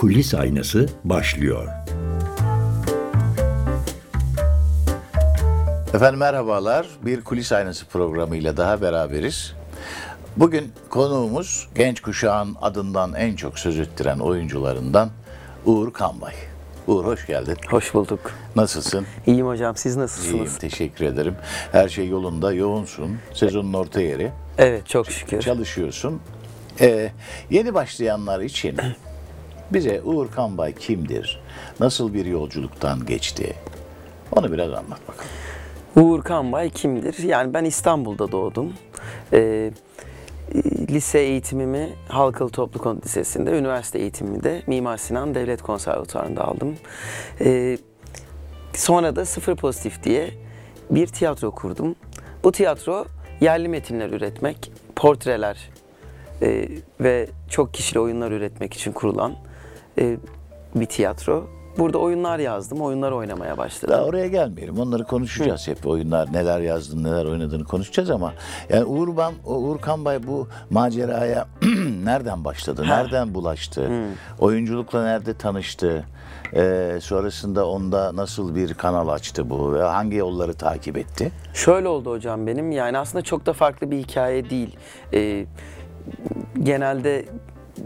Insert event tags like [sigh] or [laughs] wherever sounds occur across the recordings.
Kulis Aynası başlıyor. Efendim merhabalar. Bir kulis aynası programıyla daha beraberiz. Bugün konuğumuz genç kuşağın adından en çok söz ettiren oyuncularından Uğur Kanbay. Uğur hoş geldin. Hoş bulduk. Nasılsın? İyiyim hocam. Siz nasılsınız? İyiyim, teşekkür ederim. Her şey yolunda, yoğunsun. Sezonun orta yeri. Evet, çok şükür. Çalışıyorsun. Ee, yeni başlayanlar için bize Uğur Kanbay kimdir? Nasıl bir yolculuktan geçti? Onu biraz anlat bakalım. Uğur Kanbay kimdir? Yani ben İstanbul'da doğdum. Ee, lise eğitimimi Halkalı Toplu Konut Lisesi'nde, üniversite eğitimimi de Mimar Sinan Devlet Konservatuvarı'nda aldım. Ee, sonra da Sıfır Pozitif diye bir tiyatro kurdum. Bu tiyatro yerli metinler üretmek, portreler e, ve çok kişili oyunlar üretmek için kurulan e, bir tiyatro. Burada oyunlar yazdım, oyunlar oynamaya başladım. Daha oraya gelmeyelim. Onları konuşacağız hep. Oyunlar neler yazdın, neler oynadığını konuşacağız ama yani Uğur, Ban, Uğur Kanbay bu maceraya [clears throat] nereden başladı? Nereden bulaştı? Oyunculukla nerede tanıştı? Ee, sonrasında onda nasıl bir kanal açtı bu ve hangi yolları takip etti? Şöyle oldu hocam benim. Yani aslında çok da farklı bir hikaye değil. Ee, genelde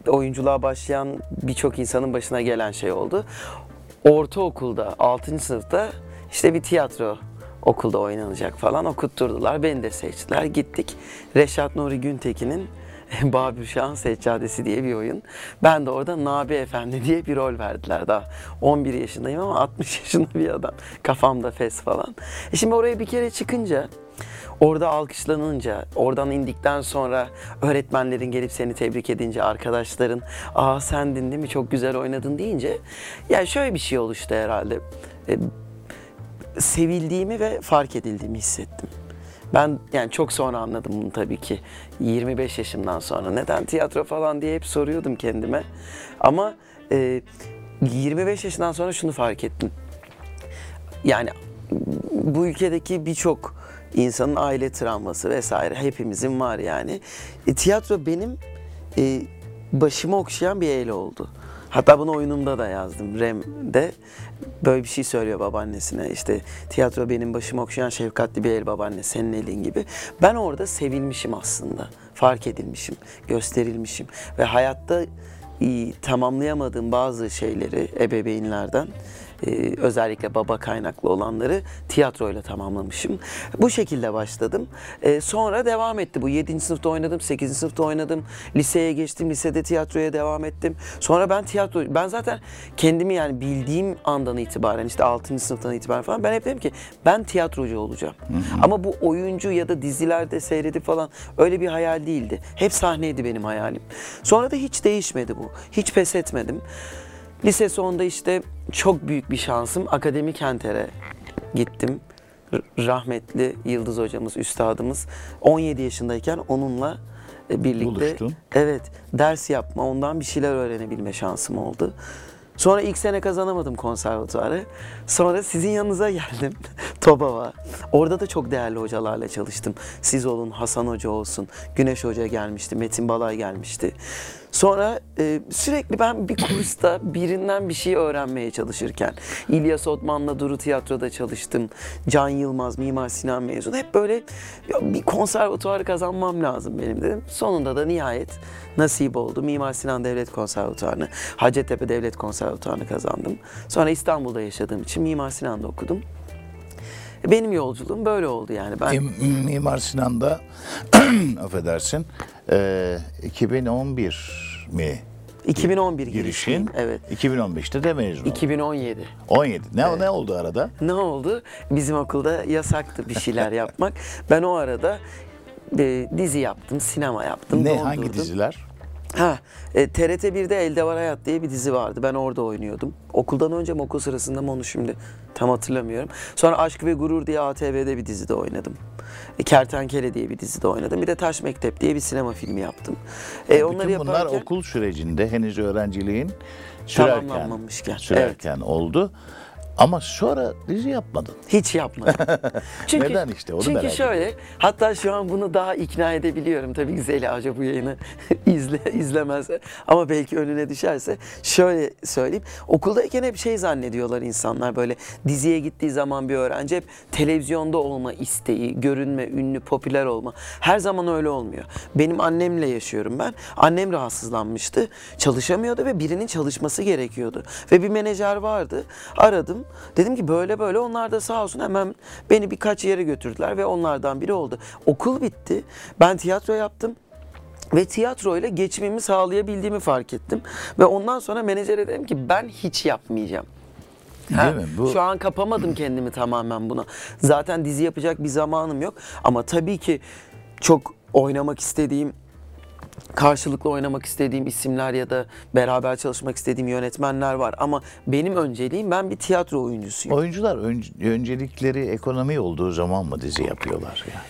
oyunculuğa başlayan birçok insanın başına gelen şey oldu. Ortaokulda 6. sınıfta işte bir tiyatro okulda oynanacak falan okutturdular. Beni de seçtiler. Gittik. Reşat Nuri Güntekin'in [laughs] Babür Şah'ın Seccadesi diye bir oyun. Ben de orada Nabi Efendi diye bir rol verdiler. Daha 11 yaşındayım ama 60 [laughs] yaşında bir adam. Kafamda fes falan. E şimdi oraya bir kere çıkınca Orada alkışlanınca, oradan indikten sonra öğretmenlerin gelip seni tebrik edince, arkadaşların ''Aa sendin değil mi çok güzel oynadın'' deyince yani şöyle bir şey oluştu herhalde. E, sevildiğimi ve fark edildiğimi hissettim. Ben yani çok sonra anladım bunu tabii ki. 25 yaşımdan sonra. Neden tiyatro falan diye hep soruyordum kendime. Ama e, 25 yaşından sonra şunu fark ettim. Yani bu ülkedeki birçok insanın aile travması vesaire hepimizin var yani. E, tiyatro benim e, başımı okşayan bir el oldu. Hatta bunu oyunumda da yazdım. Rem'de böyle bir şey söylüyor babaannesine. İşte tiyatro benim başımı okşayan şefkatli bir el babaanne, senin elin gibi. Ben orada sevilmişim aslında. Fark edilmişim, gösterilmişim. Ve hayatta e, tamamlayamadığım bazı şeyleri ebeveynlerden ee, özellikle baba kaynaklı olanları tiyatroyla tamamlamışım. Bu şekilde başladım. Ee, sonra devam etti bu. 7. sınıfta oynadım, 8. sınıfta oynadım. Liseye geçtim, lisede tiyatroya devam ettim. Sonra ben tiyatro, ben zaten kendimi yani bildiğim andan itibaren işte 6. sınıftan itibaren falan ben hep dedim ki ben tiyatrocu olacağım. Hı hı. Ama bu oyuncu ya da dizilerde seyredip falan öyle bir hayal değildi. Hep sahneydi benim hayalim. Sonra da hiç değişmedi bu. Hiç pes etmedim. Lise sonunda işte çok büyük bir şansım Akademi Kenter'e gittim. Rahmetli Yıldız hocamız, üstadımız 17 yaşındayken onunla e, birlikte Buluştun. evet ders yapma, ondan bir şeyler öğrenebilme şansım oldu. Sonra ilk sene kazanamadım konservatuarı. Sonra sizin yanınıza geldim. [laughs] Tobava. Orada da çok değerli hocalarla çalıştım. Siz olun, Hasan Hoca olsun, Güneş Hoca gelmişti, Metin Balay gelmişti. Sonra e, sürekli ben bir kursta birinden bir şey öğrenmeye çalışırken İlyas Otman'la Duru Tiyatro'da çalıştım. Can Yılmaz, Mimar Sinan mezunu. Hep böyle ya bir konservatuarı kazanmam lazım benim dedim. Sonunda da nihayet nasip oldu. Mimar Sinan Devlet Konservatuarı'nı, Hacettepe Devlet Konservatuarı'nı kazandım. Sonra İstanbul'da yaşadığım için Mimar Sinan'da okudum. Benim yolculuğum böyle oldu yani. Ben Mimar Sinan'da [clears throat] affedersin e, 2011 mi? 2011 girişin. Evet. 2015'te de mezun oldun. 2017. 17. Ne ne oldu arada? Ne oldu? Bizim okulda yasaktı bir şeyler yapmak. Ben o arada e, dizi yaptım, sinema yaptım. Ne dondurdum. hangi diziler? Ha, e, TRT 1'de Elde Var Hayat diye bir dizi vardı. Ben orada oynuyordum. Okuldan önce mi okul sırasında mı onu şimdi tam hatırlamıyorum. Sonra Aşk ve Gurur diye ATV'de bir dizide oynadım. E, Kertenkele diye bir dizide oynadım. Bir de Taş Mektep diye bir sinema filmi yaptım. E, onları Bütün bunlar yaparken okul sürecinde henüz öğrenciliğin sürerken, Tamamlanmamışken, sürerken oldu. Ama sonra dizi yapmadın. Hiç yapmadım. [laughs] Çünkü, Neden işte, onu Çünkü merak şöyle, hatta şu an bunu daha ikna edebiliyorum. Tabii ki Zeliha Hoca bu yayını [laughs] izle, izlemezse ama belki önüne düşerse. Şöyle söyleyeyim, okuldayken hep şey zannediyorlar insanlar böyle diziye gittiği zaman bir öğrenci hep televizyonda olma isteği, görünme, ünlü, popüler olma. Her zaman öyle olmuyor. Benim annemle yaşıyorum ben. Annem rahatsızlanmıştı, çalışamıyordu ve birinin çalışması gerekiyordu. Ve bir menajer vardı. Aradım. Dedim ki böyle böyle onlar da sağ olsun hemen beni birkaç yere götürdüler ve onlardan biri oldu. Okul bitti. Ben tiyatro yaptım. Ve tiyatro ile geçimimi sağlayabildiğimi fark ettim. Ve ondan sonra menajere dedim ki ben hiç yapmayacağım. Ha, Değil mi? Bu- Şu an kapamadım kendimi tamamen buna. Zaten dizi yapacak bir zamanım yok. Ama tabii ki çok oynamak istediğim karşılıklı oynamak istediğim isimler ya da beraber çalışmak istediğim yönetmenler var. Ama benim önceliğim ben bir tiyatro oyuncusuyum. Oyuncular ön- öncelikleri ekonomi olduğu zaman mı dizi yapıyorlar ya?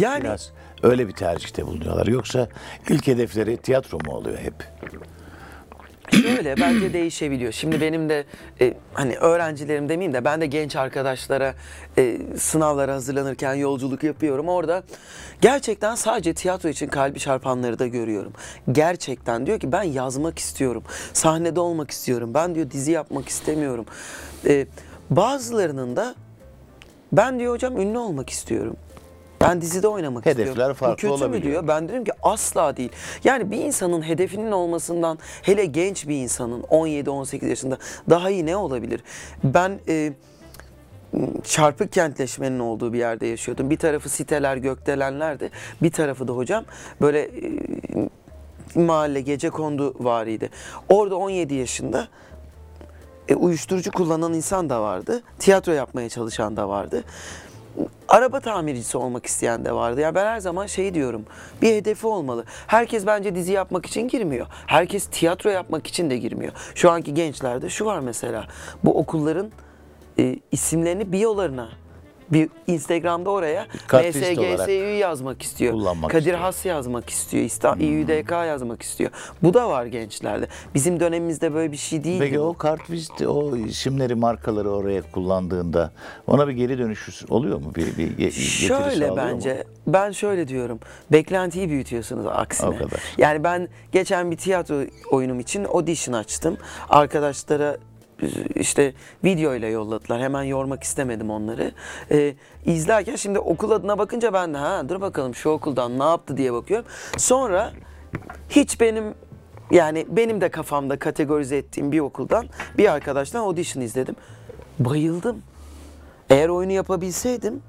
Yani Biraz öyle bir tercihte bulunuyorlar. Yoksa ilk hedefleri tiyatro mu oluyor hep? Şöyle bence değişebiliyor. Şimdi benim de e, hani öğrencilerim demeyeyim de ben de genç arkadaşlara e, sınavlara hazırlanırken yolculuk yapıyorum. Orada gerçekten sadece tiyatro için kalbi çarpanları da görüyorum. Gerçekten diyor ki ben yazmak istiyorum. Sahnede olmak istiyorum. Ben diyor dizi yapmak istemiyorum. E, bazılarının da ben diyor hocam ünlü olmak istiyorum. Ben dizide oynamak Hedefler istiyorum. farklı Bu kötü mü olabiliyor. diyor? Ben dedim ki asla değil. Yani bir insanın hedefinin olmasından hele genç bir insanın 17-18 yaşında daha iyi ne olabilir? Ben e, çarpık kentleşmenin olduğu bir yerde yaşıyordum. Bir tarafı siteler, gökdelenlerdi. Bir tarafı da hocam böyle e, mahalle gece kondu variydi. Orada 17 yaşında e, uyuşturucu kullanan insan da vardı. Tiyatro yapmaya çalışan da vardı. Araba tamircisi olmak isteyen de vardı. Ya ben her zaman şey diyorum. Bir hedefi olmalı. Herkes bence dizi yapmak için girmiyor. Herkes tiyatro yapmak için de girmiyor. Şu anki gençlerde şu var mesela. Bu okulların e, isimlerini biyolarına bir Instagram'da oraya MSGSÜ yazmak istiyor. Kadir istiyor. Has yazmak istiyor. İsta- İÜDK yazmak istiyor. Bu da var gençlerde. Bizim dönemimizde böyle bir şey değildi. Peki o kartvizit, o isimleri, markaları oraya kullandığında ona bir geri dönüş oluyor mu? Bir, bir ge- Şöyle bence. mu? Ben şöyle diyorum. Beklentiyi büyütüyorsunuz aksine. O kadar. Yani ben geçen bir tiyatro oyunum için audition açtım. Arkadaşlara işte video ile yolladılar. Hemen yormak istemedim onları. Ee, izlerken şimdi okul adına bakınca ben de ha dur bakalım şu okuldan ne yaptı diye bakıyorum. Sonra hiç benim yani benim de kafamda kategorize ettiğim bir okuldan bir arkadaştan audition izledim. Bayıldım. Eğer oyunu yapabilseydim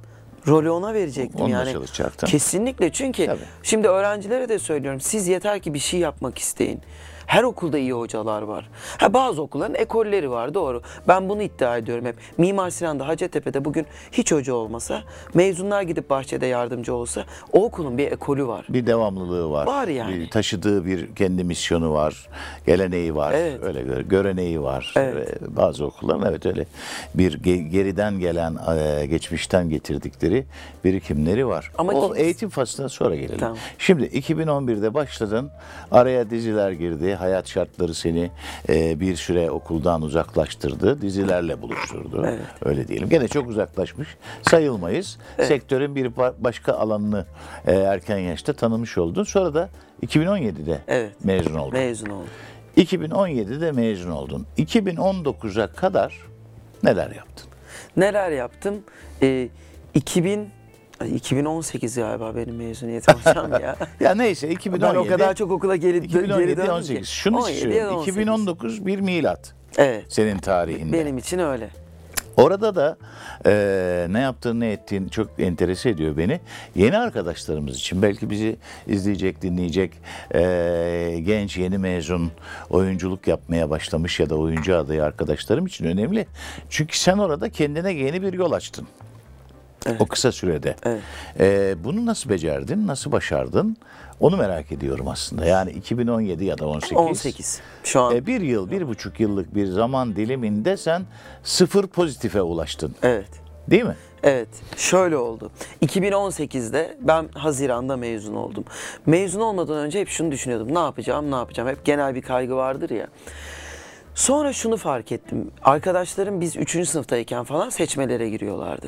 rolü ona verecektim Onunla yani. çalışacaktın. Kesinlikle çünkü Tabii. şimdi öğrencilere de söylüyorum. Siz yeter ki bir şey yapmak isteyin. Her okulda iyi hocalar var. Ha bazı okulların ekolleri var doğru. Ben bunu iddia ediyorum hep. Mimar Sinan'da Hacettepe'de bugün hiç hoca olmasa, mezunlar gidip bahçede yardımcı olsa o okulun bir ekolü var. Bir devamlılığı var. Var yani. Bir taşıdığı bir kendi misyonu var. Geleneği var. Evet. Öyle gö- göreneği var. Evet. Ve bazı okulların evet öyle bir ge- geriden gelen, e, geçmişten getirdikleri birikimleri var. Ama o eğitim faslına sonra gelelim. Tamam. Şimdi 2011'de başladın. Araya diziler girdi. Hayat şartları seni e, bir süre okuldan uzaklaştırdı. Dizilerle buluşturdu. Evet. Öyle diyelim. Gene çok uzaklaşmış sayılmayız. Sektörün bir ba- başka alanını e, erken yaşta tanımış oldun. Sonra da 2017'de Evet. mezun oldun. Mezun oldum. 2017'de mezun oldun. 2019'a kadar neler yaptın? Neler yaptım? Ee, 2000 Ay, 2018 galiba benim mezuniyetim hocam ya. [laughs] Ya neyse 2017. ben o kadar çok okula geri, geri 2017 döndüm 18. ki. Şunu 17 ya da söyleyeyim. 18. 2019 bir milat Evet. senin tarihinde. Benim için öyle. Orada da e, ne yaptığın ne ettiğin çok enterese ediyor beni. Yeni arkadaşlarımız için belki bizi izleyecek, dinleyecek e, genç yeni mezun oyunculuk yapmaya başlamış ya da oyuncu adayı arkadaşlarım için önemli. Çünkü sen orada kendine yeni bir yol açtın. O kısa sürede. Evet. E, bunu nasıl becerdin, nasıl başardın? Onu merak ediyorum aslında. Yani 2017 ya da 18. 18. Şu an E, bir yıl, bir buçuk yıllık bir zaman diliminde sen sıfır pozitife ulaştın. evet. Değil mi? Evet, şöyle oldu. 2018'de ben Haziran'da mezun oldum. Mezun olmadan önce hep şunu düşünüyordum. Ne yapacağım, ne yapacağım? Hep genel bir kaygı vardır ya. Sonra şunu fark ettim. Arkadaşlarım biz 3. sınıftayken falan seçmelere giriyorlardı.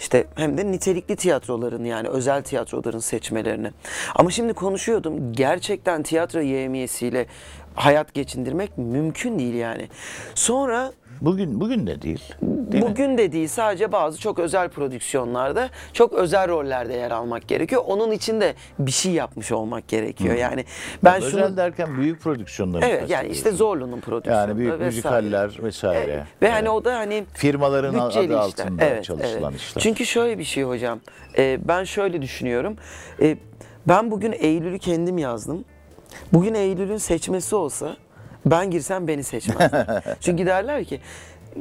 İşte hem de nitelikli tiyatroların yani özel tiyatroların seçmelerini. Ama şimdi konuşuyordum. Gerçekten tiyatro yevmiyesiyle hayat geçindirmek mümkün değil yani. Sonra Bugün bugün de değil. değil mi? Bugün de değil sadece bazı çok özel prodüksiyonlarda çok özel rollerde yer almak gerekiyor. Onun için de bir şey yapmış olmak gerekiyor. Yani ben Özel şunu derken büyük prodüksiyonları Evet yani işte Zorlu'nun prodüksiyonu. Yani büyük vesaire. müzikaller vesaire. Evet. Ve hani o da hani Firmaların adı işler. altında çalışılan işler. Çünkü şöyle bir şey hocam. Ee, ben şöyle düşünüyorum. Ee, ben bugün Eylül'ü kendim yazdım. Bugün Eylül'ün seçmesi olsa ben girsem beni seçmez. [laughs] Çünkü derler ki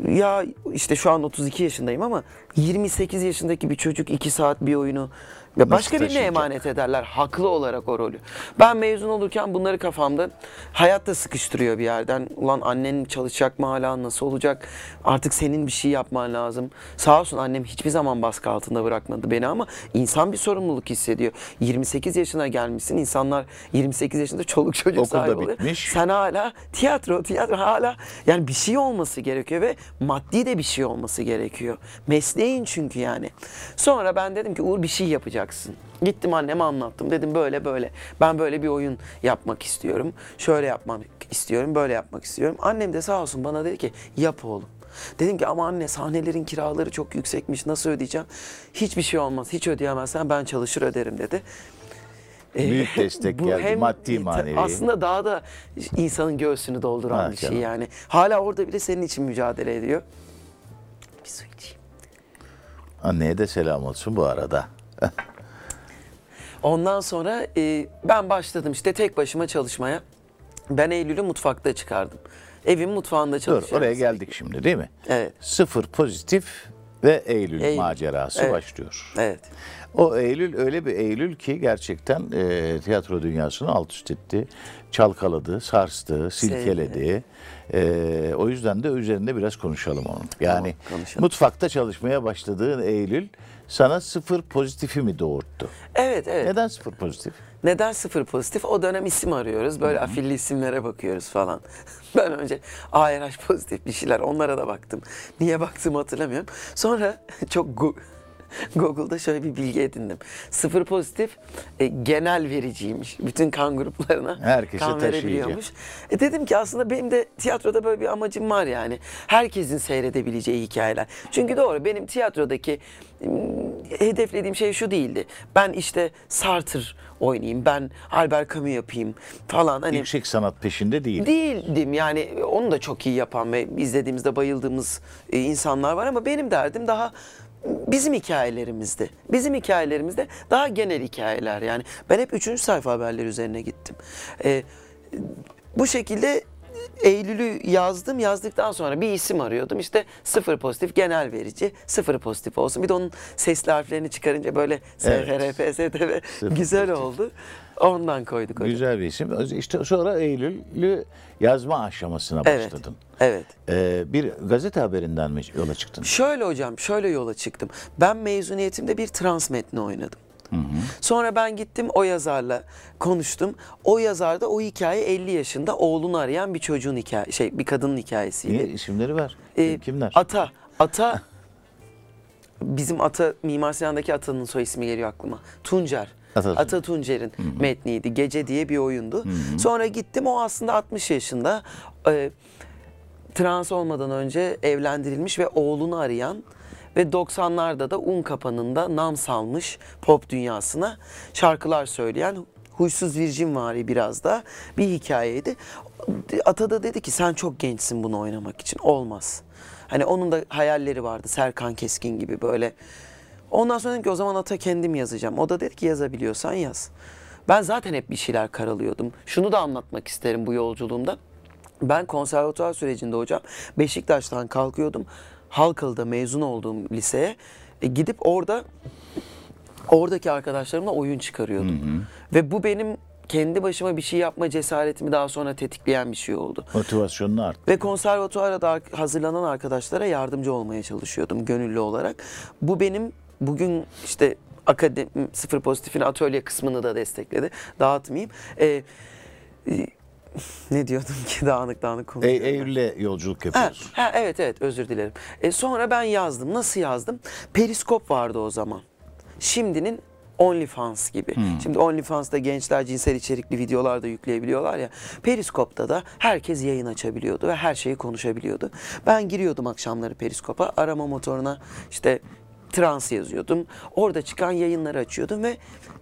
ya işte şu an 32 yaşındayım ama 28 yaşındaki bir çocuk 2 saat bir oyunu ya başka birine emanet ederler haklı olarak o rolü. Ben mezun olurken bunları kafamda hayatta sıkıştırıyor bir yerden. Ulan annen çalışacak mı hala nasıl olacak? Artık senin bir şey yapman lazım. Sağ olsun annem hiçbir zaman baskı altında bırakmadı beni ama insan bir sorumluluk hissediyor. 28 yaşına gelmişsin. insanlar 28 yaşında çoluk çocuk Okulda sahibi oluyor. bitmiş. Sen hala tiyatro, tiyatro hala yani bir şey olması gerekiyor ve maddi de bir şey olması gerekiyor. Mesleğin çünkü yani. Sonra ben dedim ki Uğur bir şey yapacaksın. Gittim anneme anlattım. Dedim böyle böyle. Ben böyle bir oyun yapmak istiyorum. Şöyle yapmak istiyorum. Böyle yapmak istiyorum. Annem de sağ olsun bana dedi ki yap oğlum. Dedim ki ama anne sahnelerin kiraları çok yüksekmiş. Nasıl ödeyeceğim? Hiçbir şey olmaz. Hiç ödeyemezsen ben çalışır öderim dedi. Ee, Büyük [laughs] destek bu geldi, hem maddi, manevi. Aslında daha da insanın göğsünü dolduran Ha, bir şey canım. yani. Hala orada bile senin için mücadele ediyor. Bir su içeyim. Anneye de selam olsun bu arada. [laughs] Ondan sonra e, ben başladım işte tek başıma çalışmaya. Ben Eylül'ü mutfakta çıkardım. Evin mutfağında Dur çalışıyorum. oraya geldik şimdi değil mi? Evet. Sıfır pozitif ve Eylül, Eylül. macerası Evet. başlıyor. Evet. O Eylül öyle bir Eylül ki gerçekten e, tiyatro dünyasını alt üst etti. Çalkaladı, sarstı, silkeledi. E, o yüzden de üzerinde biraz konuşalım onun. Yani konuşalım. mutfakta çalışmaya başladığın Eylül sana sıfır pozitifi mi doğurttu? Evet, evet. Neden sıfır pozitif? Neden sıfır pozitif? O dönem isim arıyoruz. Böyle afilli isimlere bakıyoruz falan. [laughs] Ben önce ARH pozitif bir şeyler onlara da baktım. Niye baktığımı hatırlamıyorum. Sonra [laughs] çok gu- [laughs] Google'da şöyle bir bilgi edindim. Sıfır pozitif e, genel vericiymiş. Bütün kan gruplarına Herkese kan verebiliyormuş. E dedim ki aslında benim de tiyatroda böyle bir amacım var yani. Herkesin seyredebileceği hikayeler. Çünkü doğru benim tiyatrodaki hedeflediğim şey şu değildi. Ben işte Sartre oynayayım, ben Albert Camus yapayım falan. Hani Yüksek sanat peşinde değil. değildim yani onu da çok iyi yapan ve izlediğimizde bayıldığımız e, insanlar var ama benim derdim daha bizim hikayelerimizdi. Bizim hikayelerimizde daha genel hikayeler yani. Ben hep üçüncü sayfa haberleri üzerine gittim. E, bu şekilde Eylül'ü yazdım. Yazdıktan sonra bir isim arıyordum. İşte sıfır pozitif genel verici. Sıfır pozitif olsun. Bir de onun sesli harflerini çıkarınca böyle Evet. SFR, PSTV Sıfır güzel pozitif. oldu. Ondan koyduk hocam. Güzel bir isim. İşte sonra Eylül'ü yazma aşamasına Evet. başladın. Evet. Ee, bir gazete haberinden mi yola çıktın? Şöyle hocam, şöyle yola çıktım. Ben mezuniyetimde bir trans metni oynadım. Sonra ben gittim o yazarla konuştum. O yazar da o hikaye 50 yaşında oğlunu arayan bir çocuğun hikaye şey bir kadının hikayesiydi. Niye isimleri ver? Ee, Kimler? Ata. Ata [laughs] bizim Ata Mimar Sinan'daki Ata'nın soy ismi geliyor aklıma. Tuncer. Ata Tuncer. Ata Tuncer'in metniydi. Gece diye bir oyundu. Sonra gittim o aslında 60 yaşında. e, trans olmadan önce evlendirilmiş ve oğlunu arayan ve 90'larda da un kapanında nam salmış pop dünyasına şarkılar söyleyen huysuz virjin vari biraz da bir hikayeydi. Ata da dedi ki sen çok gençsin bunu oynamak için olmaz. Hani onun da hayalleri vardı Serkan Keskin gibi böyle. Ondan sonra dedim ki o zaman Ata kendim yazacağım. O da dedi ki yazabiliyorsan yaz. Ben zaten hep bir şeyler karalıyordum. Şunu da anlatmak isterim bu yolculuğumda. Ben konservatuvar sürecinde hocam Beşiktaş'tan kalkıyordum. Halkalı'da mezun olduğum liseye e, gidip orada oradaki arkadaşlarımla oyun çıkarıyordum. Ve bu benim kendi başıma bir şey yapma cesaretimi daha sonra tetikleyen bir şey oldu. Motivasyonunu art. Ve konservatuvara da hazırlanan arkadaşlara yardımcı olmaya çalışıyordum gönüllü olarak. Bu benim bugün işte akademi sıfır pozitifin atölye kısmını da destekledi. Dağıtmayayım. Ee, e, ne diyordum ki [laughs] dağınık dağınık E, konuşuyorum. Eylül'e yolculuk Ha, yapıyorsun. ha, evet evet özür dilerim. E, sonra ben yazdım. Nasıl yazdım? Periskop vardı o zaman. Şimdinin OnlyFans gibi. Şimdi OnlyFans'ta gençler cinsel içerikli videolar da yükleyebiliyorlar ya. Periskop'ta da herkes yayın açabiliyordu ve her şeyi konuşabiliyordu. Ben giriyordum akşamları Periskop'a. Arama motoruna işte trans yazıyordum. Orada çıkan yayınları açıyordum ve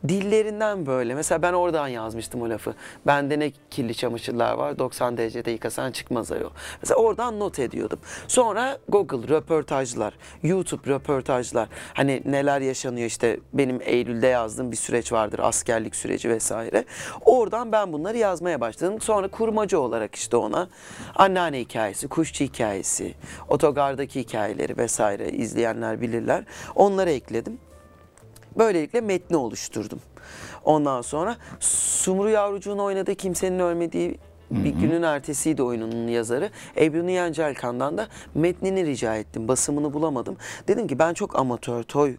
dillerinden böyle. Mesela ben oradan yazmıştım o lafı. Bende ne kirli çamaşırlar var 90 derecede yıkasan çıkmaz ayol. Mesela oradan not ediyordum. Sonra Google röportajlar, YouTube röportajlar. Hani neler yaşanıyor işte benim Eylül'de yazdığım bir süreç vardır. Askerlik süreci vesaire. Oradan ben bunları yazmaya başladım. Sonra kurmacı olarak işte ona anneanne hikayesi, kuşçu hikayesi, otogardaki hikayeleri vesaire izleyenler bilirler. Onları ekledim. Böylelikle metni oluşturdum. Ondan sonra Sumru Yavrucuğun oynadığı Kimsenin Ölmediği bir günün ertesiydi oyununun yazarı. Ebru Nihan Celkan'dan da metnini rica ettim. Basımını bulamadım. Dedim ki ben çok amatör, toy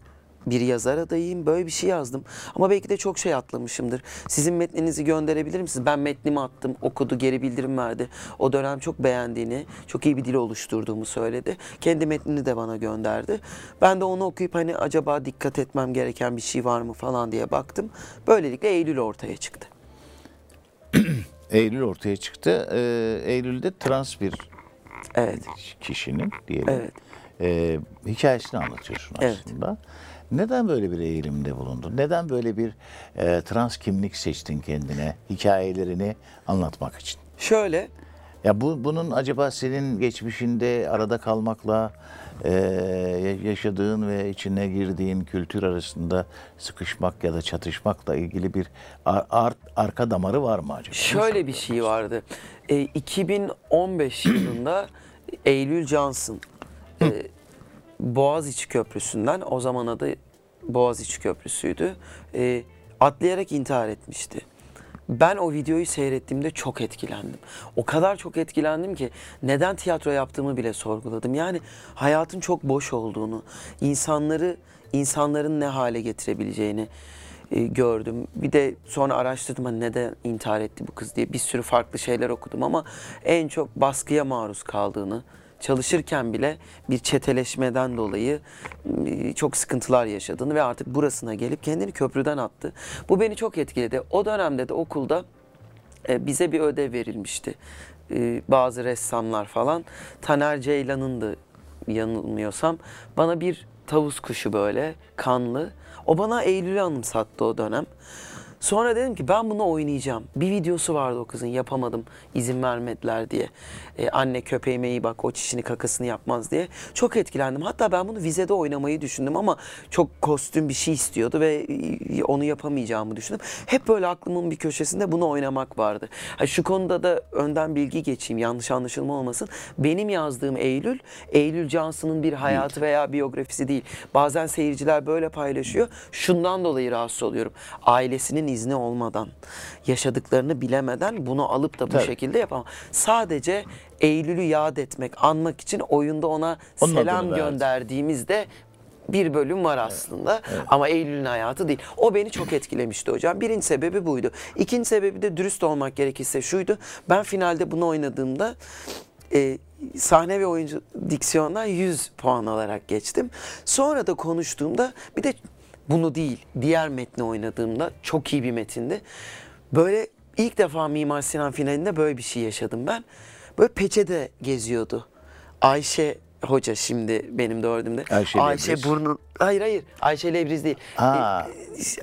bir yazar adayıyım. Böyle bir şey yazdım. Ama belki de çok şey atlamışımdır. Sizin metninizi gönderebilir misiniz? Ben metnimi attım, okudu, geri bildirim verdi. O dönem çok beğendiğini, çok iyi bir dil oluşturduğumu söyledi. Kendi metnini de bana gönderdi. Ben de onu okuyup hani acaba dikkat etmem gereken bir şey var mı falan diye baktım. Böylelikle Eylül ortaya çıktı. [clears throat] Eylül ortaya çıktı. Ee, Eylül'de trans bir Evet. kişinin diyelim. Evet. e, hikayesini anlatıyorsun Evet. Neden böyle bir eğilimde bulundun? Neden böyle bir e, trans kimlik seçtin kendine? Hikayelerini anlatmak için. Şöyle Ya bu bunun acaba senin geçmişinde arada kalmakla e, yaşadığın ve içine girdiğin kültür arasında sıkışmak ya da çatışmakla ilgili bir ar- ar- arka damarı var mı acaba? Şöyle bir şey vardı. E, 2015 yılında Eylül Johnson e, Boğaziçi Köprüsü'nden o zaman adı Boğaziçi Köprüsü'ydü. E, atlayarak intihar etmişti. Ben o videoyu seyrettiğimde çok etkilendim. O kadar çok etkilendim ki neden tiyatro yaptığımı bile sorguladım. Yani hayatın çok boş olduğunu, insanları insanların ne hale getirebileceğini e, gördüm. Bir de sonra araştırdım hani neden intihar etti bu kız diye bir sürü farklı şeyler okudum ama en çok baskıya maruz kaldığını, çalışırken bile bir çeteleşmeden dolayı e, çok sıkıntılar yaşadığını ve artık burasına gelip kendini köprüden attı. Bu beni çok etkiledi. O dönemde de okulda e, bize bir ödev verilmişti. E, bazı ressamlar falan. Taner Ceylan'ın da yanılmıyorsam bana bir tavus kuşu böyle kanlı. O bana Eylül'ü anımsattı o dönem. Sonra dedim ki ben bunu oynayacağım. Bir videosu vardı o kızın yapamadım izin vermediler diye. Ee, anne köpeğime iyi bak o çişini kakasını yapmaz diye. Çok etkilendim. Hatta ben bunu vizede oynamayı düşündüm ama çok kostüm bir şey istiyordu ve e, onu yapamayacağımı düşündüm. Hep böyle aklımın bir köşesinde bunu oynamak vardı. Ha, şu konuda da önden bilgi geçeyim yanlış anlaşılma olmasın. Benim yazdığım Eylül, Eylül Johnson'ın bir hayatı veya biyografisi değil. Bazen seyirciler böyle paylaşıyor. Şundan dolayı rahatsız oluyorum. Ailesinin izni olmadan, yaşadıklarını bilemeden bunu alıp da bu Tabii. şekilde yapamam. Sadece Eylül'ü yad etmek, anmak için oyunda ona Onun selam adını gönderdiğimizde bir bölüm var aslında ama Eylül'ün hayatı değil. O beni çok etkilemişti hocam. Birinci sebebi buydu. İkinci sebebi de dürüst olmak gerekirse şuydu. Ben finalde bunu oynadığımda e, sahne ve oyuncu diksiyondan 100 puan alarak geçtim. Sonra da konuştuğumda bir de bunu değil diğer metni oynadığımda çok iyi bir metindi. Böyle ilk defa Mimar Sinan finalinde böyle bir şey yaşadım ben. Böyle peçete geziyordu. Ayşe Hoca şimdi benim gördüğümde. Ayşe Ayşe Lebriz. burnu hayır hayır Ayşe Lebriz değil. Ha,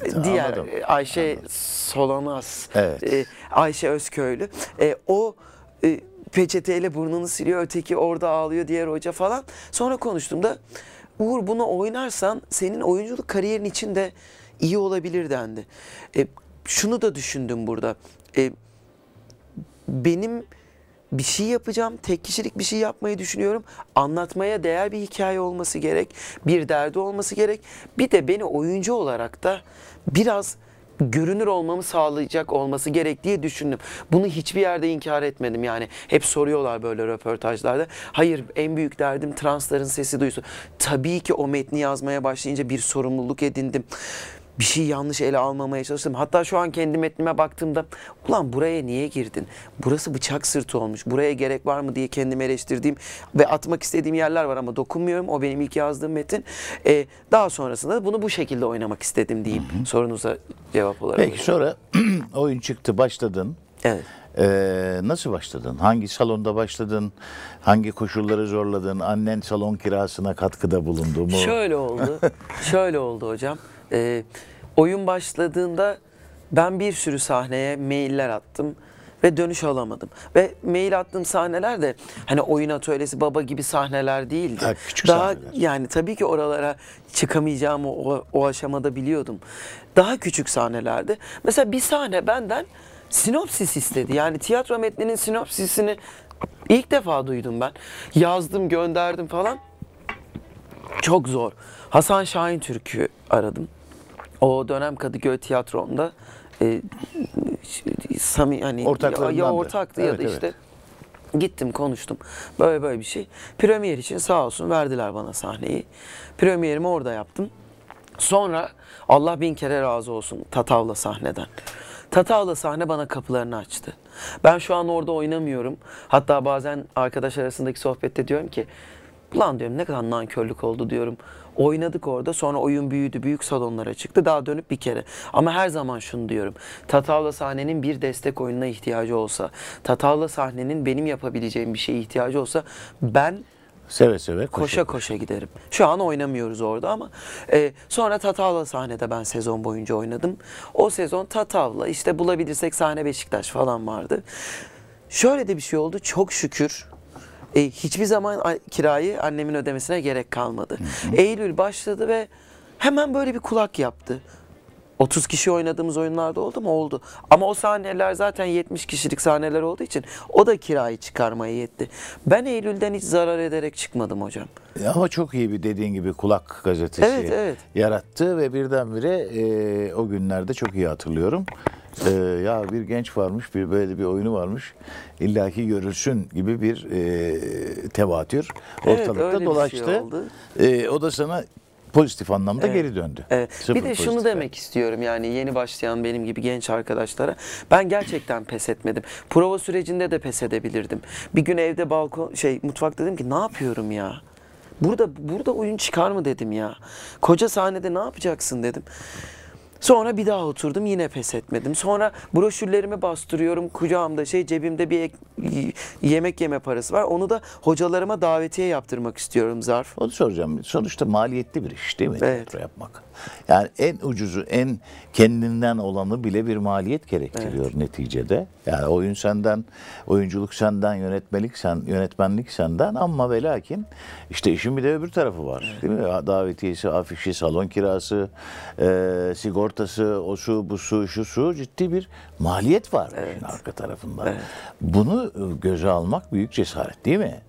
Ee, diğer anladım, e, Ayşe Solanas. Evet. e, Ayşe Özköylü. E, o e, peçeteyle burnunu siliyor, öteki orada ağlıyor, diğer hoca falan. Sonra konuştuğumda Uğur bunu oynarsan senin oyunculuk kariyerin için de iyi olabilir dendi. E, şunu da düşündüm burada. E, benim bir şey yapacağım, tek kişilik bir şey yapmayı düşünüyorum. Anlatmaya değer bir hikaye olması gerek, bir derdi olması gerek. Bir de beni oyuncu olarak da biraz görünür olmamı sağlayacak olması gerek diye düşündüm. Bunu hiçbir yerde inkar etmedim yani. Hep soruyorlar böyle röportajlarda. Hayır en büyük derdim transların sesi duysun. Tabii ki o metni yazmaya başlayınca bir sorumluluk edindim. Bir şey yanlış ele almamaya çalıştım. Hatta şu an kendi metnime baktığımda ulan buraya niye girdin? Burası bıçak sırtı olmuş. Buraya gerek var mı diye kendimi eleştirdiğim ve atmak istediğim yerler var ama dokunmuyorum. O benim ilk yazdığım metin. Ee, daha sonrasında bunu bu şekilde oynamak istedim diyeyim. Sorunuza cevap olarak. Peki sonra [clears throat] oyun çıktı başladın. Evet. Ee, nasıl başladın? Hangi salonda başladın? Hangi koşulları zorladın? Annen salon kirasına katkıda bulundu mu? Şöyle oldu. [laughs] Şöyle oldu hocam. Ee, oyun başladığında ben bir sürü sahneye mailler attım ve dönüş alamadım. Ve mail attığım sahneler de hani oyun atölyesi baba gibi sahneler değildi. Ha, küçük Daha sahneler. yani tabii ki oralara çıkamayacağımı o, o aşamada biliyordum. Daha küçük sahnelerdi. Mesela bir sahne benden sinopsis istedi. Yani tiyatro metninin sinopsisini ilk defa duydum ben. Yazdım, gönderdim falan. Çok zor. Hasan Şahin Türk'ü aradım. O dönem Kadıköy Tiyatro'nda e, sami hani ya, ya ortaktı ya Evet, da evet. işte gittim konuştum. Böyle böyle bir şey. Premier için sağ olsun verdiler bana sahneyi. Premierimi orada yaptım. Sonra Allah bin kere razı olsun Tatavla sahneden. Tatavla sahne bana kapılarını açtı. Ben şu an orada oynamıyorum. Hatta bazen arkadaş arasındaki sohbette diyorum ki Ulan diyorum ne kadar nankörlük oldu diyorum. Oynadık orada sonra oyun büyüdü büyük salonlara çıktı daha dönüp bir kere. Ama her zaman şunu diyorum. Tatavla sahnenin bir destek oyununa ihtiyacı olsa, Tatavla sahnenin benim yapabileceğim bir şeye ihtiyacı olsa ben Seve seve koşa koşa koşa giderim. Şu an oynamıyoruz orada ama e, sonra Tatavla sahnede ben sezon boyunca oynadım. O sezon Tatavla işte bulabilirsek sahne Beşiktaş falan vardı. Şöyle de bir şey oldu çok şükür e, hiçbir zaman kirayı annemin ödemesine gerek kalmadı. Eylül başladı ve hemen böyle bir kulak yaptı. 30 kişi oynadığımız oyunlarda oldu mu? Oldu. Ama o sahneler zaten 70 kişilik sahneler olduğu için o da kirayı çıkarmaya yetti. Ben Eylül'den hiç zarar ederek çıkmadım hocam. Ama çok iyi bir dediğin gibi kulak gazetesi Evet, evet. yarattı ve birdenbire e, o günlerde çok iyi hatırlıyorum. E, ya bir genç varmış, bir böyle bir oyunu varmış. illaki görülsün gibi bir e, tevatür Evet, ortalıkta öyle bir şey dolaştı. oldu. E, o da sana pozitif anlamda Evet. geri döndü. Evet. Sıfır bir de şunu pozitif. demek istiyorum yani yeni başlayan benim gibi genç arkadaşlara. Ben gerçekten pes etmedim. Prova sürecinde de pes edebilirdim. Bir gün evde balkon şey mutfakta dedim ki ne yapıyorum ya? Burada burada oyun çıkar mı dedim ya. Koca sahnede ne yapacaksın dedim. Sonra bir daha oturdum yine pes etmedim. Sonra broşürlerimi bastırıyorum. Kucağımda şey cebimde bir ek- yemek yeme parası var. Onu da hocalarıma davetiye yaptırmak istiyorum zarf. Onu soracağım. Sonuçta maliyetli bir iş değil mi Evet. tiyatro yapmak? Yani en ucuzu, en kendinden olanı bile bir maliyet gerektiriyor neticede. Yani oyun senden, oyunculuk senden, yönetmelik sen, yönetmenlik senden ama ve lakin işte işin bir de öbür tarafı var. Değil mi? Davetiyesi, afişi, salon kirası, e, sigortası, o su, bu su, şu su ciddi bir maliyet var işin arka tarafında. Bunu e, göze almak büyük cesaret değil mi?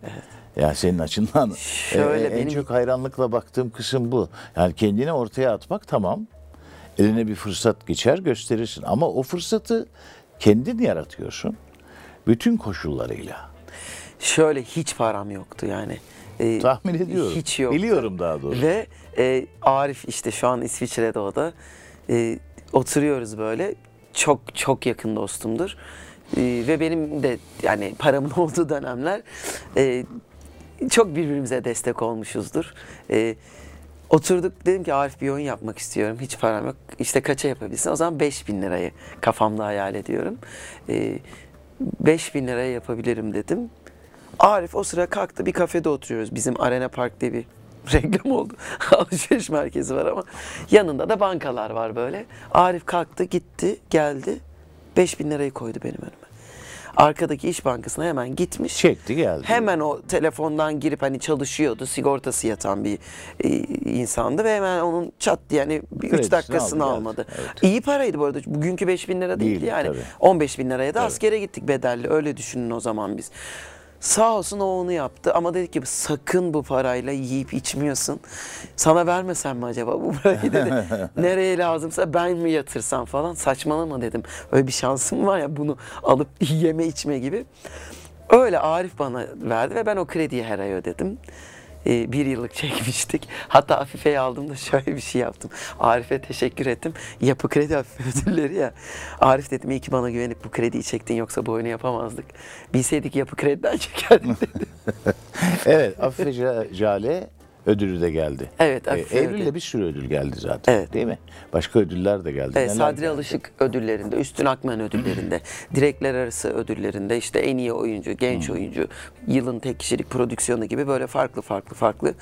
Ya senin açından Şöyle e, en benim- çok hayranlıkla baktığım kısım bu. Yani kendini ortaya atmak tamam. Eline bir fırsat geçer gösterirsin ama o fırsatı kendin yaratıyorsun. Bütün koşullarıyla. Şöyle hiç param yoktu yani. Ee, Tahmin ediyorum. Hiç yoktu. Biliyorum daha doğrusu. Ve e, Arif işte şu an İsviçre'de o da. E, oturuyoruz böyle. Çok çok yakın dostumdur. E, ve benim de yani paramın [laughs] olduğu dönemler e, çok birbirimize destek olmuşuzdur. E, oturduk dedim ki Arif bir oyun yapmak istiyorum. Hiç param yok. İşte kaça yapabilirsin? O zaman 5000 lirayı kafamda hayal ediyorum. E, 5000 liraya yapabilirim dedim. Arif o sıra kalktı bir kafede oturuyoruz. Bizim Arena Park diye bir [laughs] reklam oldu. Alışveriş merkezi var ama yanında da bankalar var böyle. Arif kalktı gitti geldi 5000 lirayı koydu benim önüme. Arkadaki İş Bankası'na hemen gitmiş. Çekti geldi. Hemen o telefondan girip hani çalışıyordu. Sigortası yatan bir e, insandı ve hemen onun çat yani bir üç Kredisini dakikasını aldı, geldi. almadı. Evet. İyi paraydı bu arada. Bugünkü 5000 lira değildi Değildi, yani. tabii. 15 bin liraya da askere gittik bedelli. Öyle düşünün o zaman biz. Sağ olsun o onu yaptı ama dedi ki sakın bu parayla yiyip içmiyorsun. Sana vermesem mi acaba bu parayı dedi. [laughs] Nereye lazımsa ben mi yatırsam falan saçmalama dedim. Öyle bir şansım var ya bunu alıp [laughs] yeme içme gibi. Öyle Arif bana verdi ve ben o krediyi her ay ödedim. E, bir yıllık [laughs] çekmiştik. Hatta Afife'yi aldığımda şöyle bir şey yaptım. Arif'e teşekkür ettim. Yapı kredi Afife [laughs] ödülleri ya. Arif dedim iyi ki bana güvenip bu krediyi çektin yoksa bu oyunu yapamazdık. Bilseydik yapı krediden [laughs] çekerdik dedi. Evet, Afife Ja- Jale ödülü de geldi. Evet, Ee, Afife Eylül'de ödülü. bir sürü ödül geldi zaten. Evet. Değil mi? Başka ödüller de geldi. Evet, Neler Sadri geldi? Alışık ödüllerinde, Üstün Akmen ödüllerinde, [clears throat] Direkler Arası ödüllerinde, işte en iyi oyuncu, genç oyuncu, yılın tek kişilik prodüksiyonu gibi böyle farklı farklı farklı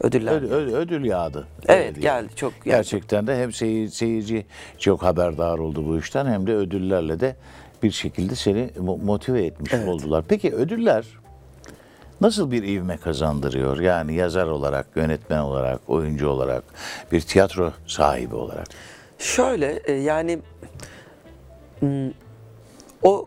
ödüller. Ödül, ödül, ödül yağdı. Evet, diyelim. geldi, çok geldi. Gerçekten de hem seyir- seyirci çok haberdar oldu bu işten hem de ödüllerle de bir şekilde seni mo- motive etmiş oldular. Peki ödüller nasıl bir ivme kazandırıyor? Yani yazar olarak, yönetmen olarak, oyuncu olarak, bir tiyatro sahibi olarak. Şöyle e, yani m, o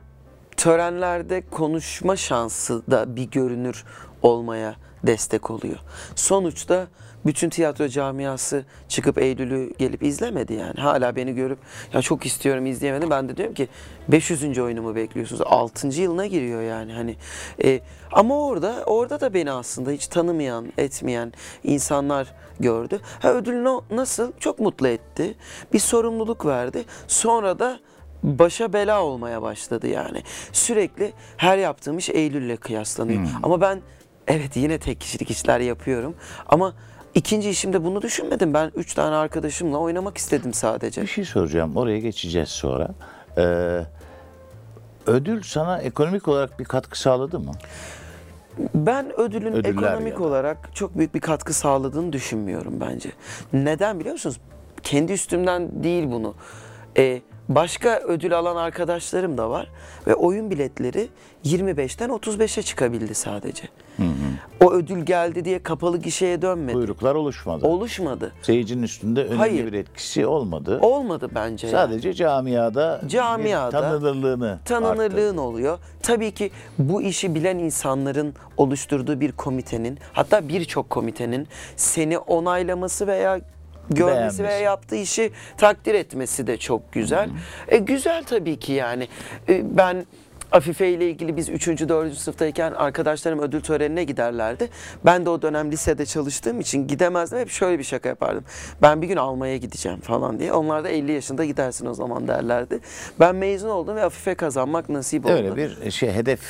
törenlerde konuşma şansı da bir görünür olmaya destek oluyor. Sonuçta bütün tiyatro camiası çıkıp Eylül'ü gelip izlemedi yani. Hala beni görüp ya çok istiyorum izleyemedim. Ben de diyorum ki 500. oyunumu bekliyorsunuz. 6. yılına giriyor yani hani. E, ama orada orada da beni aslında hiç tanımayan, etmeyen insanlar gördü. Ha ödül no- nasıl? Çok mutlu etti. Bir sorumluluk verdi. Sonra da başa bela olmaya başladı yani. Sürekli her yaptığım iş Eylül'le kıyaslanıyor. Ama ben evet yine tek kişilik işler yapıyorum ama ikinci işimde bunu düşünmedim. Ben üç tane arkadaşımla oynamak istedim sadece. Bir şey soracağım. Oraya geçeceğiz sonra. Ee, ödül sana ekonomik olarak bir katkı sağladı mı? Ben ödülün Ödüller ekonomik olarak çok büyük bir katkı sağladığını düşünmüyorum bence. Neden biliyor musunuz? Kendi üstümden değil bunu. Ee, başka ödül alan arkadaşlarım da var ve oyun biletleri 25'ten 35'e çıkabildi sadece. O ödül geldi diye kapalı gişeye dönmedi. Buyruklar oluşmadı. Oluşmadı. Seyircinin üstünde önemli Hayır. bir etkisi olmadı. Olmadı bence. yani. Sadece camiada, Camiada bir tanınırlığını tanınırlığın oluyor. Tabii ki bu işi bilen insanların oluşturduğu bir komitenin hatta birçok komitenin seni onaylaması veya görmesi Beğenmesi. veya yaptığı işi takdir etmesi de çok güzel. E, güzel tabii ki yani. E, ben Afife ile ilgili biz 3. 4. sınıftayken arkadaşlarım ödül törenine giderlerdi. Ben de o dönem lisede çalıştığım için gidemezdim. Hep şöyle bir şaka yapardım. Ben bir gün almaya gideceğim falan diye. Onlar da 50 yaşında gidersin o zaman derlerdi. Ben mezun oldum ve Afife kazanmak nasip oldu. Öyle bir şey hedef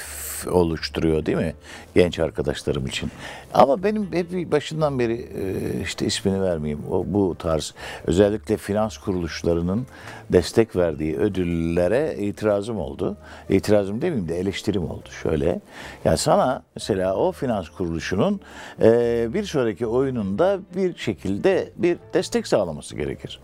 oluşturuyor değil mi genç arkadaşlarım için. Ama benim hep başından beri e, işte ismini vermeyeyim. O bu tarz özellikle finans kuruluşlarının destek verdiği ödüllere itirazım oldu. İtirazım demeyeyim de eleştirim oldu şöyle. Yani sana mesela o finans kuruluşunun e, bir sonraki oyununda bir şekilde bir destek sağlaması gerekir.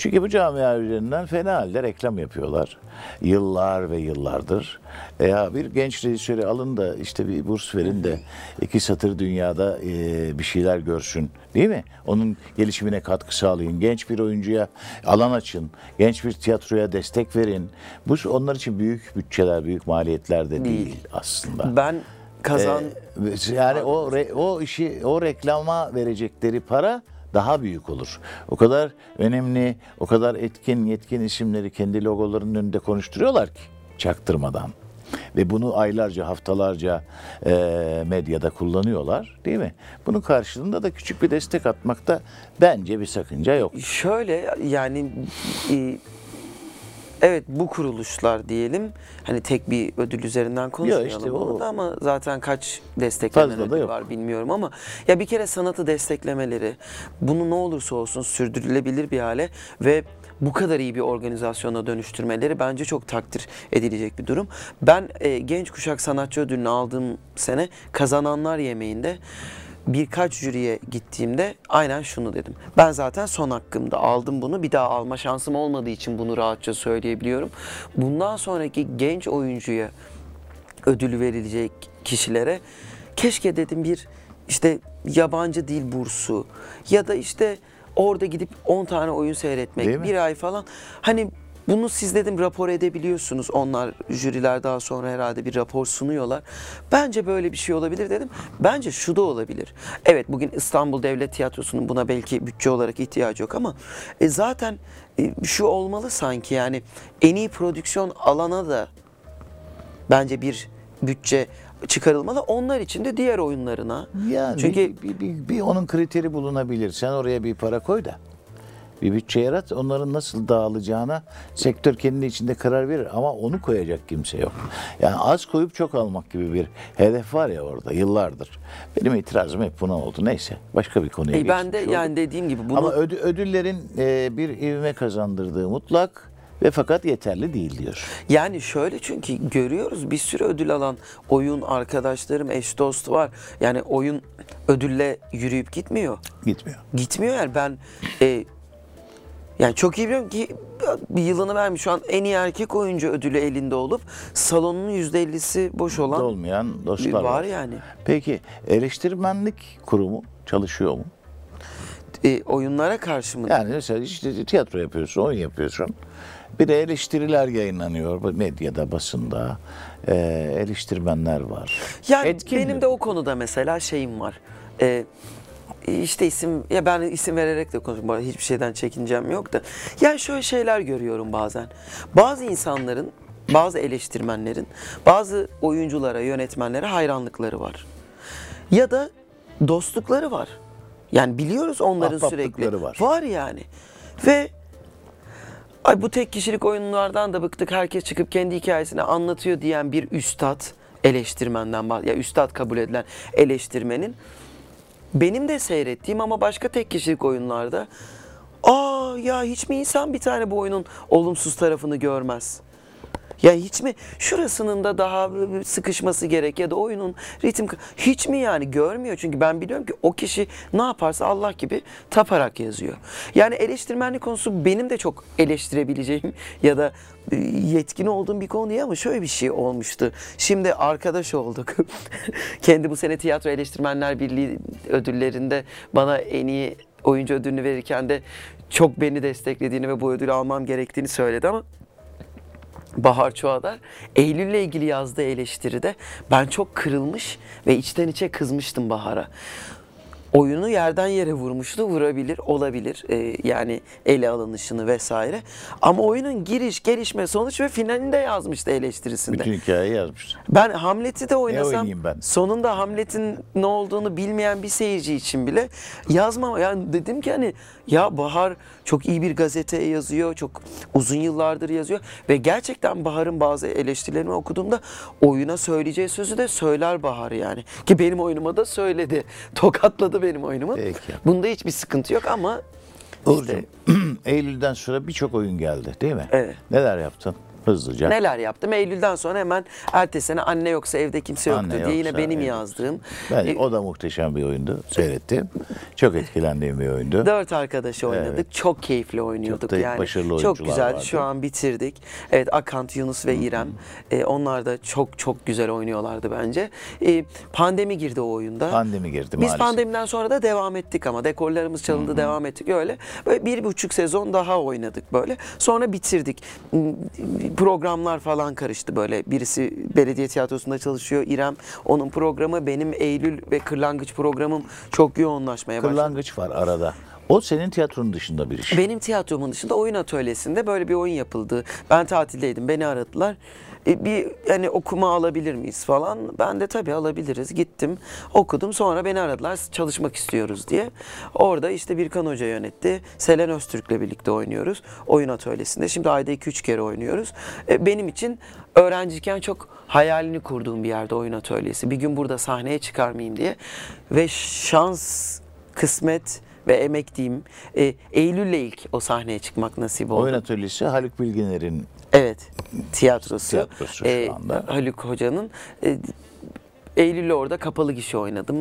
Çünkü bu camia üzerinden fena halde reklam yapıyorlar. Yıllar ve yıllardır. E ya bir genç rejisörü alın da işte bir burs verin de iki satır dünyada e, bir şeyler görsün. Değil mi? Onun gelişimine katkı sağlayın. Genç bir oyuncuya alan açın. Genç bir tiyatroya destek verin. Bu onlar için büyük bütçeler, büyük maliyetler de değil, Değil. aslında. Ben kazan Ee, yani o re- o işi o reklama verecekleri para daha büyük olur. O kadar önemli, o kadar etkin, yetkin isimleri kendi logolarının önünde konuşturuyorlar ki çaktırmadan. Ve bunu aylarca, haftalarca e, medyada kullanıyorlar değil mi? Bunun karşılığında da küçük bir destek atmakta bence bir sakınca yok. Şöyle yani e, evet bu kuruluşlar diyelim. Hani tek bir ödül üzerinden konuşmayalım işte o- ama zaten kaç desteklenen Fazla ödül var bilmiyorum ama ya bir kere sanatı desteklemeleri bunu ne olursa olsun sürdürülebilir bir hale ve bu kadar iyi bir organizasyona dönüştürmeleri bence çok takdir edilecek bir durum. Ben e, genç kuşak sanatçı ödülünü aldığım sene kazananlar yemeğinde birkaç jüriye gittiğimde aynen şunu dedim. Ben zaten son hakkımda aldım bunu. Bir daha alma şansım olmadığı için bunu rahatça söyleyebiliyorum. Bundan sonraki genç oyuncuya ödül verilecek kişilere keşke dedim bir işte yabancı dil bursu ya da işte orada gidip 10 tane oyun seyretmek bir ay falan hani bunu siz dedim rapor edebiliyorsunuz. Onlar jüriler daha sonra herhalde bir rapor sunuyorlar. Bence böyle bir şey olabilir dedim. Bence şu da olabilir. Evet bugün İstanbul Devlet Tiyatrosu'nun buna belki bütçe olarak ihtiyacı yok ama e, zaten e, şu olmalı sanki yani en iyi prodüksiyon alana da bence bir bütçe çıkarılmalı. Onlar için de diğer oyunlarına. Yani Çünkü bir, bir, bir, bir onun kriteri bulunabilir. Sen oraya bir para koy da bir bütçe yarat. Onların nasıl dağılacağına sektör kendi içinde karar verir. Ama onu koyacak kimse yok. Yani az koyup çok almak gibi bir hedef var ya orada yıllardır. Benim itirazım hep buna oldu. Neyse başka bir konuya e, ben de yani dediğim gibi bunu Ama ödü- ödüllerin e, bir ivme kazandırdığı mutlak ve fakat yeterli değil diyor. Yani şöyle çünkü görüyoruz bir sürü ödül alan oyun arkadaşlarım, eş dost var. Yani oyun ödülle yürüyüp gitmiyor. Gitmiyor. Gitmiyor yani ben e, yani çok iyi biliyorum ki bir yılını vermiş şu an en iyi erkek oyuncu ödülü elinde olup salonun %50'si boş olan Olmayan dostlar var var. yani. Peki eleştirmenlik kurumu çalışıyor mu? E, oyunlara karşı mı? Yani mesela işte tiyatro yapıyorsun, oyun yapıyorsun. Bir de eleştiriler yayınlanıyor medyada, basında. Ee, eleştirmenler var. Yani Etkin benim mi? de o konuda mesela şeyim var. Ee, işte isim ya ben isim vererek de konuşuyorum. Hiçbir şeyden çekincem yok da. Yani şöyle şeyler görüyorum bazen. Bazı insanların, bazı eleştirmenlerin, bazı oyunculara, yönetmenlere hayranlıkları var. Ya da dostlukları var. Yani biliyoruz onların sürekli. Var. Var yani. Ve Ay bu tek kişilik oyunlardan da bıktık. Herkes çıkıp kendi hikayesini anlatıyor diyen bir üstad eleştirmenden ya üstad kabul edilen eleştirmenin benim de seyrettiğim ama başka tek kişilik oyunlarda aa ya hiç mi insan bir tane bu oyunun olumsuz tarafını görmez? Ya hiç mi şurasının da daha sıkışması gerek ya da oyunun ritim hiç mi yani görmüyor çünkü ben biliyorum ki o kişi ne yaparsa Allah gibi taparak yazıyor. Yani eleştirmenlik konusu benim de çok eleştirebileceğim [laughs] ya da e, yetkin olduğum bir konu değil ama şöyle bir şey olmuştu. Şimdi arkadaş olduk. [laughs] Kendi bu sene Tiyatro Eleştirmenler Birliği ödüllerinde bana en iyi oyuncu ödülünü verirken de çok beni desteklediğini ve bu ödülü almam gerektiğini söyledi ama Bahar Çoğadar Eylül'le ilgili yazdığı eleştiride ben çok kırılmış ve içten içe kızmıştım Bahar'a. Oyunu yerden yere vurmuştu, vurabilir, olabilir. Ee, yani ele alınışını vesaire. Ama oyunun giriş, gelişme, sonuç ve finalini de yazmıştı eleştirisinde. Bütün hikayeyi yazmış. Ben Hamlet'i de oynasam oynayayım ben? sonunda Hamlet'in ne olduğunu bilmeyen bir seyirci için bile yazmam. Yani dedim ki hani ya Bahar çok iyi bir gazeteye yazıyor. Çok uzun yıllardır yazıyor. Ve gerçekten Bahar'ın bazı eleştirilerini okuduğumda oyuna söyleyeceği sözü de söyler Bahar yani. Ki benim oyunuma da söyledi. [laughs] Tokatladı benim oyunumu. Peki. Bunda hiçbir sıkıntı yok ama Uğurcuğum, [clears throat] Eylül'den sonra birçok oyun geldi değil mi? Evet. Neler yaptın? Hızlıca. Neler yaptım? Eylül'den sonra hemen ertesi sene anne yoksa evde kimse yoktu Anne diye yine Yoksa benim Evde yazdığım. Ben, e, o da muhteşem bir oyundu. Seyrettim. Çok etkilendiğim bir oyundu. Dört arkadaşı oynadık. Çok keyifli oynuyorduk da yani. başarılı çok oyuncular güzel. vardı. Şu an bitirdik. Evet Akant, Yunus ve İrem. E, onlar da çok çok güzel oynuyorlardı bence. E, pandemi girdi o oyunda. Pandemi girdi Biz maalesef. pandemiden sonra da devam ettik ama dekorlarımız çalındı devam ettik öyle. Böyle bir buçuk sezon daha oynadık böyle. Sonra bitirdik. M- Programlar falan karıştı böyle. Birisi belediye tiyatrosunda çalışıyor. İrem onun programı benim Eylül ve Kırlangıç programım çok yoğunlaşmaya başladı. Kırlangıç var arada. O senin tiyatronun dışında bir iş. Benim tiyatromun dışında oyun atölyesinde böyle bir oyun yapıldı. Ben tatildeydim, beni aradılar. E, bir hani okuma alabilir miyiz falan. Ben de tabii alabiliriz. Gittim, okudum. Sonra beni aradılar çalışmak istiyoruz diye. Orada işte Birkan Hoca yönetti. Selen Öztürk'le birlikte oynuyoruz. Oyun atölyesinde. Şimdi ayda 2-3 kere oynuyoruz. E, benim için öğrenciyken çok hayalini kurduğum bir yerde oyun atölyesi. Bir gün burada sahneye çıkar mıyım diye. Ve şans, kısmet ve emek diyeyim. E, Eylül'le ilk o sahneye çıkmak nasip oldu. Oyun atölyesi Haluk Bilginer'in Evet, tiyatrosu. Tiyatrosu şu E, anda. Haluk Hoca'nın. E, Eylül'le orada kapalı gişe oynadım.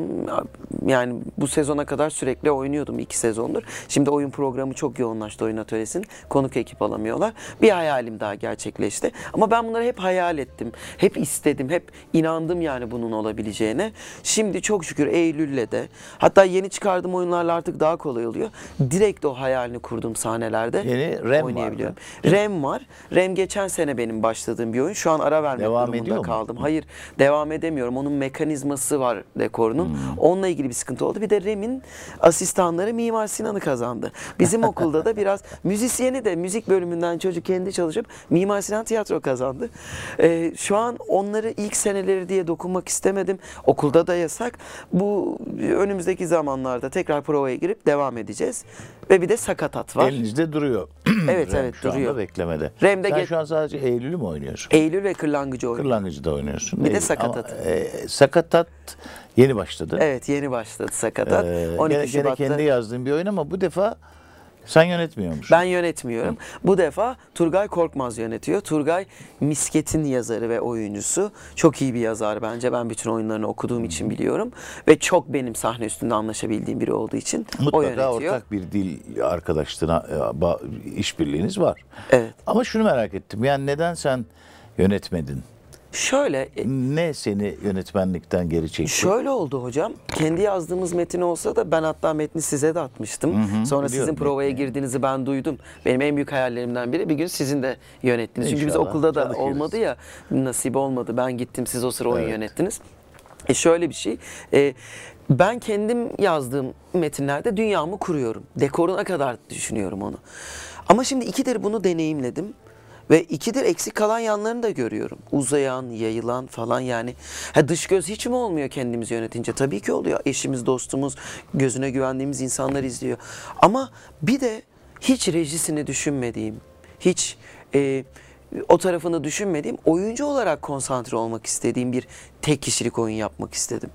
Yani bu sezona kadar sürekli oynuyordum iki sezondur. Şimdi oyun programı çok yoğunlaştı oyun atölyesinin. Konuk ekip alamıyorlar. Bir hayalim daha gerçekleşti. Ama ben bunları hep hayal ettim. Hep istedim. Hep inandım yani bunun olabileceğine. Şimdi çok şükür Eylül'le de hatta yeni çıkardığım oyunlarla artık daha kolay oluyor. Direkt o hayalini kurduğum sahnelerde Yeni Rem oynayabiliyorum. vardı. Rem var. Rem geçen sene benim başladığım bir oyun. Şu an ara vermek Devam durumunda mu? kaldım. Hayır devam edemiyorum. Onun mekanizması var dekorunun. Hmm. Onunla ilgili bir sıkıntı oldu. Bir de Rem'in asistanları Mimar Sinan'ı kazandı. Bizim [laughs] okulda da biraz müzisyeni de müzik bölümünden çocuk kendi çalışıp Mimar Sinan tiyatro kazandı. Ee, şu an onları ilk seneleri diye dokunmak istemedim. Okulda da yasak. Bu önümüzdeki zamanlarda tekrar provaya girip devam edeceğiz. Ve bir de sakatat var. Elinizde duruyor. [clears throat] Evet, Rem evet, şu duruyor. anda beklemede. Rem'de Sen şu an sadece Eylül'ü mü oynuyorsun? Eylül ve Kırlangıcı oynuyor. Kırlangıcı'da oynuyorsun. Bir de Eylül. Sakatat. Ama, e, Sakatat yeni başladı. Evet yeni başladı sakatat. Ee, 12 gene, gene Şubat'ta. kendi yazdığın bir oyun ama bu defa sen yönetmiyormuşsun. Ben yönetmiyorum. Bu defa Turgay Korkmaz yönetiyor. Turgay Misket'in yazarı ve oyuncusu. Çok iyi bir yazar bence. Ben bütün oyunlarını okuduğum için biliyorum. Ve çok benim sahne üstünde anlaşabildiğim biri olduğu için o Mutlaka yönetiyor. ortak bir dil arkadaşlığına e, işbirliğiniz var. Evet. Ama şunu merak ettim. Yani neden sen yönetmedin? Şöyle e, Ne seni yönetmenlikten geri çekti? Şöyle oldu hocam. Kendi yazdığımız metin olsa da ben hatta metni size de atmıştım. Sonra sizin provaya metni. girdiğinizi ben duydum. Benim en büyük hayallerimden biri bir gün sizin de yönettiniz. Çünkü biz İnşallah, okulda da çalışıyoruz. olmadı ya. Nasip olmadı. Ben gittim siz o sıra oyun Evet. yönettiniz. E şöyle bir şey. e, ben kendim yazdığım metinlerde dünyamı kuruyorum. Dekoruna kadar düşünüyorum onu. Ama şimdi ikidir bunu deneyimledim. Ve ikidir eksik kalan yanlarını da görüyorum. Uzayan, yayılan falan yani. Ha dış göz hiç mi olmuyor kendimizi yönetince? Tabii ki oluyor. Eşimiz, dostumuz, gözüne güvendiğimiz insanlar izliyor. Ama bir de hiç rejisini düşünmediğim, hiç e, o tarafını düşünmediğim, oyuncu olarak konsantre olmak istediğim bir tek kişilik oyun yapmak istedim.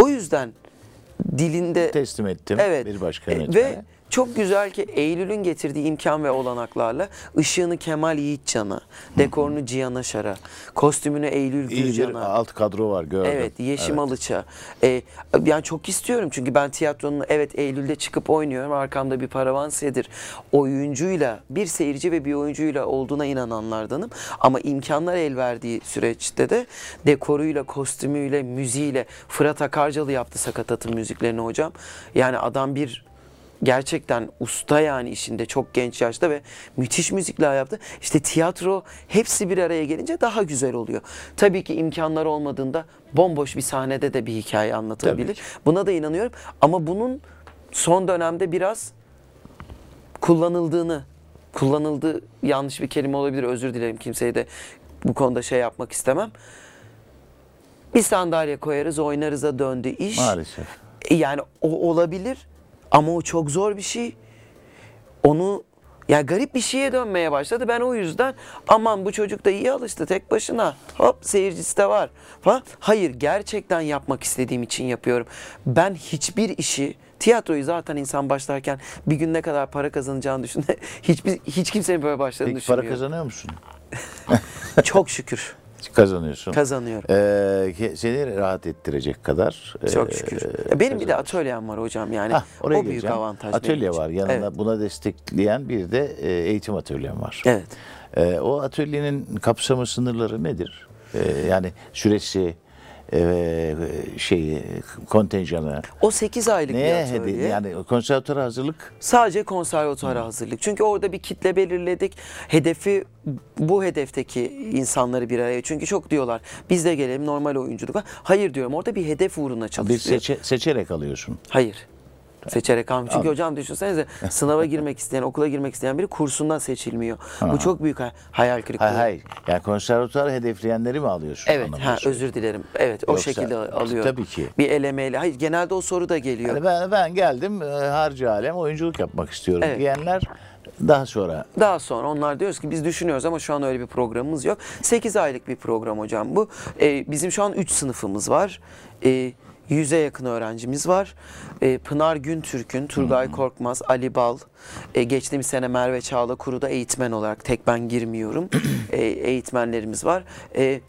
O yüzden dilinde teslim ettim Evet. bir başka E, yönetmene. Ve çok güzel ki Eylül'ün getirdiği imkan ve olanaklarla ışığını Kemal Yiğitcan'a, dekorunu Cihan Aşar'a, kostümünü Eylül İyi bir Gürcan'a. alt kadro var gördüm. Evet, Yeşim Evet. Alıç'a. E, yani çok istiyorum çünkü ben tiyatronun evet Eylül'de çıkıp oynuyorum. Arkamda bir paravan sedir. Oyuncuyla, bir seyirci ve bir oyuncuyla olduğuna inananlardanım. Ama imkanlar el verdiği süreçte de dekoruyla, kostümüyle, müziğiyle Fırat Akarcalı yaptı Sakatat'ın müziklerini hocam. Yani adam bir gerçekten usta yani işinde çok genç yaşta ve müthiş müzikler yaptı. İşte tiyatro hepsi bir araya gelince daha güzel oluyor. Tabii ki imkanlar olmadığında bomboş bir sahnede de bir hikaye anlatılabilir. Buna da inanıyorum. Ama bunun son dönemde biraz kullanıldığını, kullanıldığı yanlış bir kelime olabilir özür dilerim kimseye de bu konuda şey yapmak istemem. Bir sandalye koyarız oynarıza döndü iş. Maalesef. Yani o olabilir ama o çok zor bir şey. Onu ya garip bir şeye dönmeye başladı. Ben o yüzden aman bu çocuk da iyi alıştı tek başına. Hop seyircisi de var falan. Hayır gerçekten yapmak istediğim için yapıyorum. Ben hiçbir işi tiyatroyu zaten insan başlarken bir gün ne kadar para kazanacağını düşünde [laughs] hiçbir hiç kimsenin böyle başladığını Peki para düşünmüyorum. kazanıyor musun? [laughs] Çok şükür Kazanıyorsun. kazanıyorum. Ee, seni rahat ettirecek kadar. Çok e, şükür. Ya Benim bir de atölyem var hocam yani. Hah, oraya o büyük geleceğim. avantaj benim Atölye var yanında Evet. buna destekleyen bir de e, eğitim atölyem var. Evet. E, o atölyenin kapsamı sınırları nedir? E, yani süresi, e, şeyi, kontenjanı. O 8 aylık Neye bir atölye. yani konservatuara hazırlık Sadece konservatuara hazırlık. Çünkü orada bir kitle belirledik. Hedefi bu hedefteki insanları bir araya. Çünkü çok diyorlar biz de gelelim normal oyunculuk. Hayır diyorum orada bir hedef uğruna bir çalışıyor. seçe- seçerek alıyorsun. Hayır. Seçerek almıyor. Çünkü Anladım. hocam düşünsenize sınava girmek isteyen, okula girmek isteyen biri kursundan seçilmiyor. Bu çok büyük hay- hayal kırıklığı. Hayır hayır. Yani konservatuara hedefleyenleri mi alıyorsun? Evet, anlamında ha, söylüyorum. özür dilerim. Evet, o Yoksa- şekilde alıyorum. Tabii ki. Bir elemeyle. Hayır, genelde o soru da geliyor. Yani ben, ben geldim e, harcı alem oyunculuk yapmak istiyorum Evet. diyenler daha sonra Daha sonra onlar diyoruz ki biz düşünüyoruz ama şu an öyle bir programımız yok. 8 aylık bir program hocam bu. Ee, bizim şu an 3 sınıfımız var. Ee, Yüze yakın öğrencimiz var. Ee, Pınar Güntürk'ün, Turgay Korkmaz, Ali Bal, e, geçtiğimiz sene Merve Çağla Kuru'da eğitmen olarak tek ben girmiyorum. [clears throat] E, eğitmenlerimiz var. E,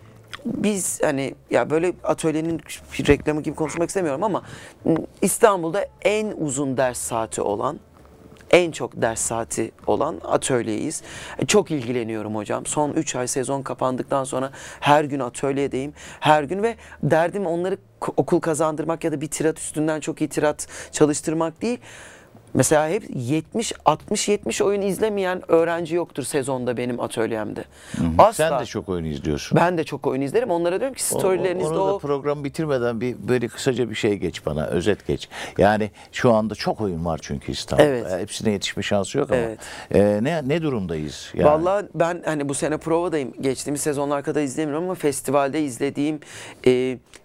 biz hani ya böyle atölyenin reklamı gibi konuşmak istemiyorum ama İstanbul'da en uzun ders saati olan en çok ders saati olan atölyeyiz. E, Çok ilgileniyorum hocam. Son 3 ay sezon kapandıktan sonra her gün atölyedeyim. Her gün ve derdim onları okul kazandırmak ya da bir tirat üstünden çok iyi tirat çalıştırmak değil. Mesela hep 70 60 70 oyun izlemeyen öğrenci yoktur sezonda benim atölyemde. Asla. Sen de çok oyun izliyorsun. ben de çok oyun izlerim. Onlara diyorum ki O- storylerinizde Onu da o program bitirmeden bir böyle kısaca bir şey geç bana, özet geç. Yani şu anda çok oyun var çünkü İstanbul'da. Evet. Hepsine yetişme şansı yok ama. Evet. Ee, ne ne durumdayız? Yani, Vallahi ben hani bu sene provadayım. Geçtiğimiz sezonlar kadar izlemiyorum ama festivalde izlediğim e,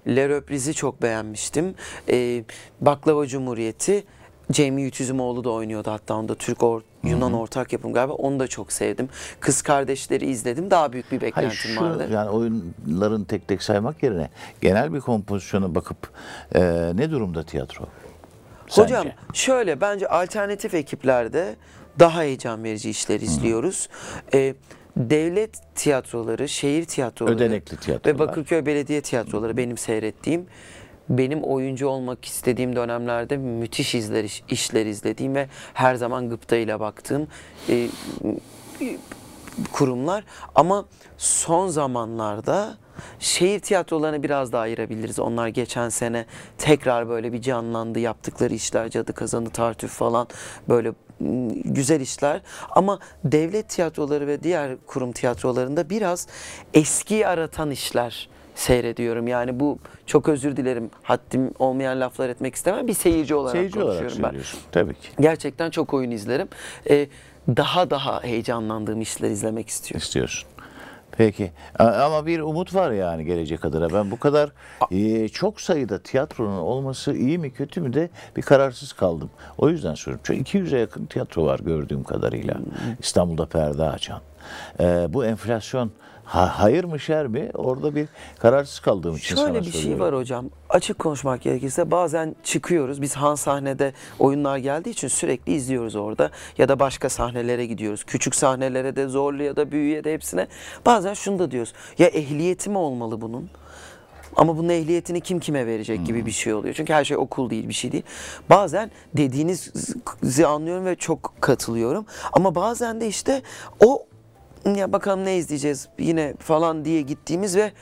Le Reprise'i çok beğenmiştim. E, Baklava Cumhuriyeti. Jamie Yütüzümoğlu da oynuyordu hatta onda Türk or Yunan ortak yapım galiba. Onu da çok sevdim. Kız Kardeşleri izledim. Daha büyük bir Hayır beklentim şu vardı. yani oyunların tek tek saymak yerine genel bir kompozisyona bakıp e, ne durumda tiyatro? Hocam Sence? şöyle bence alternatif ekiplerde daha heyecan verici işler izliyoruz. Ee, devlet tiyatroları, şehir tiyatroları Ödenekli tiyatrolar. ve Bakırköy Belediye tiyatroları benim seyrettiğim benim oyuncu olmak istediğim dönemlerde müthiş izler, işler izlediğim ve her zaman gıptayla baktığım e, kurumlar ama son zamanlarda şehir tiyatrolarını biraz daha ayırabiliriz. Onlar geçen sene tekrar böyle bir canlandı yaptıkları işler Cadı Kazanı, Tartüf falan böyle mm, güzel işler ama devlet tiyatroları ve diğer kurum tiyatrolarında biraz eskiyi aratan işler seyrediyorum. Yani bu çok özür dilerim. Haddim olmayan laflar etmek istemem. Bir seyirci olarak Seyirci olarak konuşuyorum ben. söylüyorsun. Tabii ki. Gerçekten çok oyun izlerim. Ee, daha daha heyecanlandığım işler izlemek istiyorum. istiyorsun. Peki. Ama bir umut var yani gelecek adına. Ben bu kadar e, çok sayıda tiyatronun olması iyi mi kötü mü de bir kararsız kaldım. O yüzden soruyorum. Çünkü 200'e yakın tiyatro var gördüğüm kadarıyla. İstanbul'da perde açan. E, bu enflasyon ha- hayır mı şer mi? Orada bir kararsız kaldığım için sana Şöyle bir şey var hocam. Açık konuşmak gerekirse bazen çıkıyoruz. Biz han sahnede oyunlar geldiği için sürekli izliyoruz orada. Ya da başka sahnelere gidiyoruz. Küçük sahnelere de zorlu ya da büyüye de hepsine. Bazen şunu da diyoruz. Ya ehliyeti mi olmalı bunun? Ama bunun ehliyetini kim kime verecek gibi bir şey oluyor. Çünkü her şey okul değil, bir şey değil. Bazen dediğinizi anlıyorum ve çok katılıyorum. Ama bazen de işte o ya bakalım ne izleyeceğiz yine falan diye gittiğimiz ve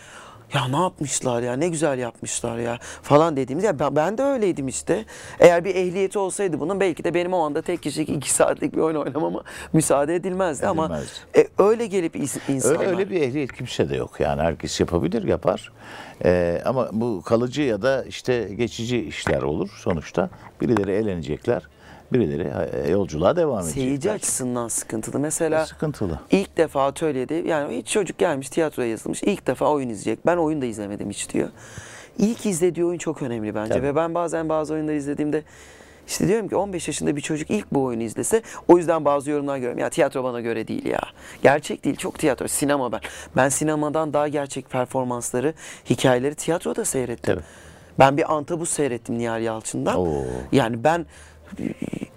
ya ne yapmışlar ya ne güzel yapmışlar ya falan dediğimiz ya ben, ben de öyleydim işte. Eğer bir ehliyeti olsaydı bunun belki de benim o anda tek kişilik iki saatlik bir oyun oynamama müsaade edilmezdi, ama Edilmezdi. e, öyle gelip insanlar. Öyle, öyle bir ehliyet kimse de yok. Yani herkes yapabilir, yapar. Ee, ama bu kalıcı ya da işte geçici işler olur sonuçta. Birileri eğlenecekler, birileri e, yolculuğa devam edecekler. Seyirci açısından sıkıntılı. Mesela Sıkıntılı. ilk defa atölyede yani hiç çocuk gelmiş tiyatroya yazılmış ilk defa oyun izleyecek. Ben oyun da izlemedim hiç diyor. İlk izlediği oyun çok önemli bence Tabii. ve ben bazen bazı oyunları izlediğimde işte diyorum ki 15 yaşında bir çocuk ilk bu oyunu izlese o yüzden bazı yorumlar görüyorum. Ya tiyatro bana göre değil ya. Gerçek değil çok tiyatro. Sinema ben. Ben sinemadan daha gerçek performansları, hikayeleri tiyatroda seyrettim. Tabii. Ben bir antabus seyrettim Nihal Yalçın'dan. Oo. Yani ben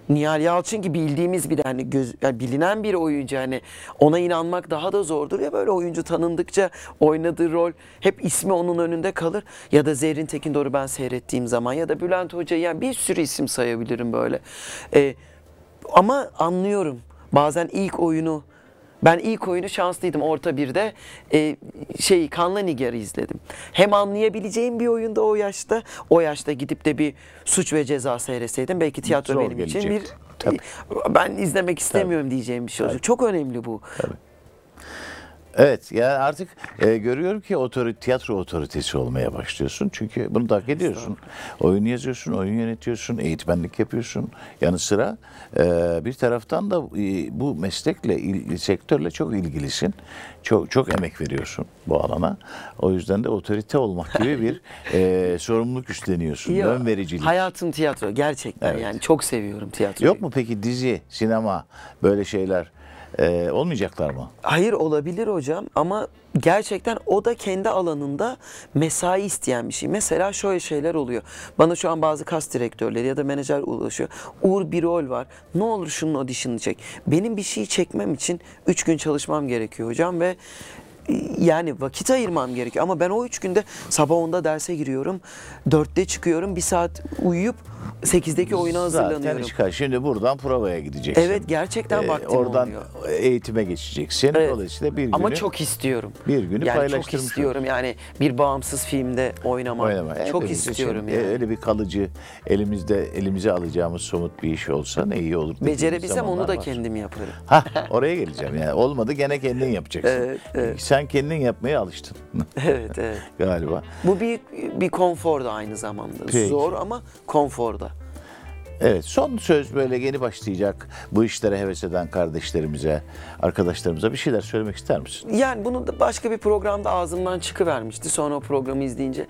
Nihal Yalçın ki bildiğimiz bir hani göz, yani bilinen bir oyuncu. Hani ona inanmak daha da zordur. Ya böyle oyuncu tanındıkça oynadığı rol hep ismi onun önünde kalır. Ya da Zerrin Tekindor'u ben seyrettiğim zaman ya da Bülent Hoca yani bir sürü isim sayabilirim böyle. Ee, ama anlıyorum. Bazen ilk oyunu ben ilk oyunu şanslıydım orta birde e, şey Kanlı Nigar'ı izledim. Hem anlayabileceğim bir oyunda o yaşta o yaşta gidip de bir suç ve ceza seyretseydim belki tiyatro Zor benim için bir gelecekti. Tabii. ben izlemek istemiyorum diyeceğim bir şey olacak. Çok önemli bu. Evet yani artık e, görüyorum ki otori, tiyatro otoritesi olmaya başlıyorsun. Çünkü bunu da hak ediyorsun. Oyun yazıyorsun, oyun yönetiyorsun, eğitmenlik yapıyorsun. Yanı sıra e, bir taraftan da e, bu meslekle, il- sektörle çok ilgilisin. Çok çok emek veriyorsun bu alana. O yüzden de otorite olmak gibi bir [laughs] e, sorumluluk üstleniyorsun. Ya, Yön vericilik. Hayatım tiyatro gerçekten Evet. yani çok seviyorum tiyatroyu. Yok mu peki dizi, sinema böyle şeyler e, olmayacaklar mı? Hayır olabilir hocam ama gerçekten o da kendi alanında mesai isteyen bir şey. Mesela şöyle şeyler oluyor. Bana şu an bazı kas direktörleri ya da menajer ulaşıyor. Uğur bir rol var. Ne olur şunun audition'ını çek. Benim bir şeyi çekmem için 3 gün çalışmam gerekiyor hocam ve e, yani vakit ayırmam gerekiyor. Ama ben o üç günde sabah 10'da derse giriyorum. 4'te çıkıyorum. Bir saat uyuyup 8'deki oyuna Zaten hazırlanıyorum. çıkar. Şimdi buradan provaya gideceksin. Evet gerçekten Ee, vaktim Oradan olmuyor. eğitime geçeceksin. Evet. Dolayısıyla bir günü Ama çok istiyorum. bir günü yani çok paylaştırmış istiyorum yani bir bağımsız filmde oynamak. oynama. Çok Hepimiz için, istiyorum e, yani. Öyle bir kalıcı elimizde elimize alacağımız somut bir iş olsa ne iyi olur. Becerebilsem onu da var. kendim yaparım. Hah, oraya geleceğim yani. Olmadı gene kendin yapacaksın. Evet, evet. Sen kendin yapmaya alıştın evet evet. [laughs] galiba. Bu bir bir konfor da aynı zamanda. Peki. Zor ama konforda. Evet son söz böyle yeni başlayacak bu işlere heves eden kardeşlerimize, arkadaşlarımıza bir şeyler söylemek ister misin? Yani bunu da başka bir programda ağzımdan çıkıvermişti. Sonra o programı izleyince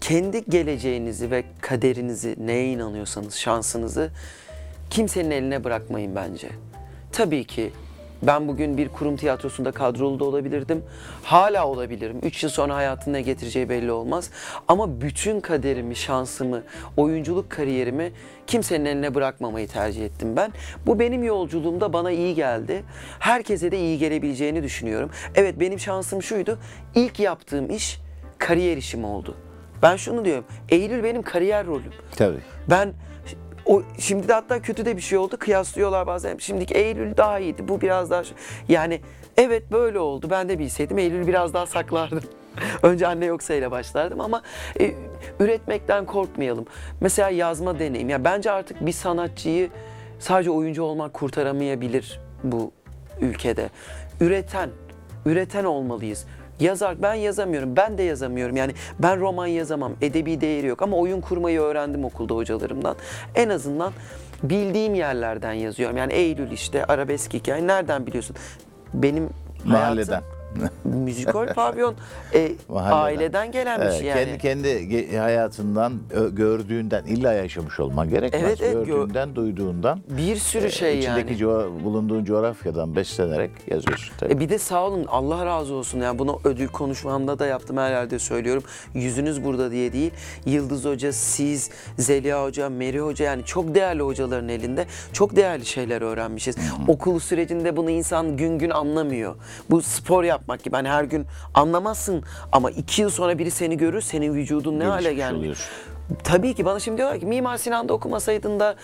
kendi geleceğinizi ve kaderinizi neye inanıyorsanız şansınızı kimsenin eline bırakmayın bence. Tabii ki ben bugün bir kurum tiyatrosunda kadrolu da olabilirdim. Hala olabilirim. 3 yıl sonra hayatın ne getireceği belli olmaz. Ama bütün kaderimi, şansımı, oyunculuk kariyerimi kimsenin eline bırakmamayı tercih ettim ben. Bu benim yolculuğumda bana iyi geldi. Herkese de iyi gelebileceğini düşünüyorum. Evet benim şansım şuydu. İlk yaptığım iş kariyer işim oldu. Ben şunu diyorum. Eylül benim kariyer rolüm. Tabii. Ben o şimdi de hatta kötü de bir şey oldu. Kıyaslıyorlar bazen. Şimdiki Eylül daha iyiydi. Bu biraz daha yani evet böyle oldu. Ben de bilseydim Eylül biraz daha saklardım. [laughs] Önce anne yoksa ile başlardım ama e, üretmekten korkmayalım. Mesela yazma deneyim. Ya bence artık bir sanatçıyı sadece oyuncu olmak kurtaramayabilir bu ülkede. Üreten, üreten olmalıyız. Yazar, ben yazamıyorum, ben de yazamıyorum. Yani ben roman yazamam, edebi değeri yok ama oyun kurmayı öğrendim okulda hocalarımdan. En azından bildiğim yerlerden yazıyorum. Yani Eylül işte, arabesk hikaye, nereden biliyorsun? Benim Mahalleden. hayatım müzikal pavyon e, [laughs] Mahalleden. aileden gelen bir şey yani. Kendi kendi ge- hayatından ö- gördüğünden illa yaşamış olman gerekmez. Evet, evet, gö- gördüğünden, duyduğundan Bir sürü e, şey içindeki yani. co- bulunduğun coğrafyadan beslenerek yazıyorsun. Tabii. E bir de sağ olun Allah razı olsun yani bunu ödül konuşmamda da yaptım her yerde söylüyorum. Yüzünüz burada diye değil. Yıldız Hoca, siz, Zeliha Hoca, Meri Hoca yani çok değerli hocaların elinde çok değerli şeyler öğrenmişiz. Okul sürecinde bunu insan gün gün anlamıyor. Bu spor yapmak gibi hani her gün anlamazsın ama iki yıl sonra biri seni görür senin vücudun ne hale gelmiş. oluyorsun. Tabii ki bana şimdi diyorlar ki Mimar Sinan'da okumasaydın da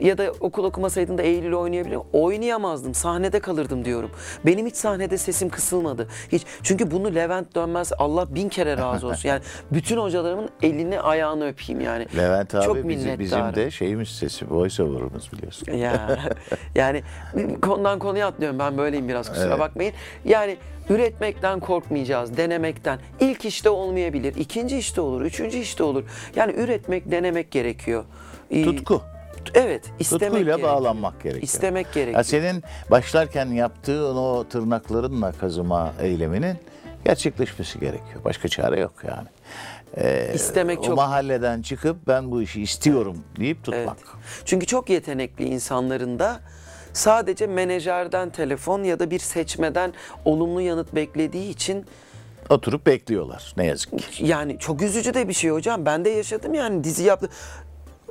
ya da okul okumasaydın da Eylül oynayabilir? Oynayamazdım. Sahnede kalırdım diyorum. Benim hiç sahnede sesim kısılmadı. Hiç. Çünkü bunu Levent Dönmez Allah bin kere razı olsun. Yani [laughs] bütün hocalarımın elini ayağını öpeyim yani. Levent abi Çok bizim, bizim de şeyimiz sesi, voice over'ımız biliyorsun. Ya [laughs] yani konudan konuya atlıyorum ben böyleyim biraz kusura Evet. bakmayın. Yani üretmekten korkmayacağız, denemekten. İlk işte olmayabilir, ikinci işte olur, üçüncü işte olur. Yani üretmek, denemek gerekiyor. Ee, Tutku. Evet, istemek Tutkuyla gerekiyor. bağlanmak gerekiyor. İstemek gerekiyor. Ya senin başlarken yaptığın o tırnaklarınla kazıma eyleminin gerçekleşmesi gerekiyor. Başka çare yok yani. Ee, İstemek o çok- mahalleden çıkıp ben bu işi istiyorum deyip tutmak. Evet. Çünkü çok yetenekli insanların da sadece menajerden telefon ya da bir seçmeden olumlu yanıt beklediği için Oturup bekliyorlar ne yazık ki. Yani çok üzücü de bir şey hocam. Ben de yaşadım yani dizi yaptı.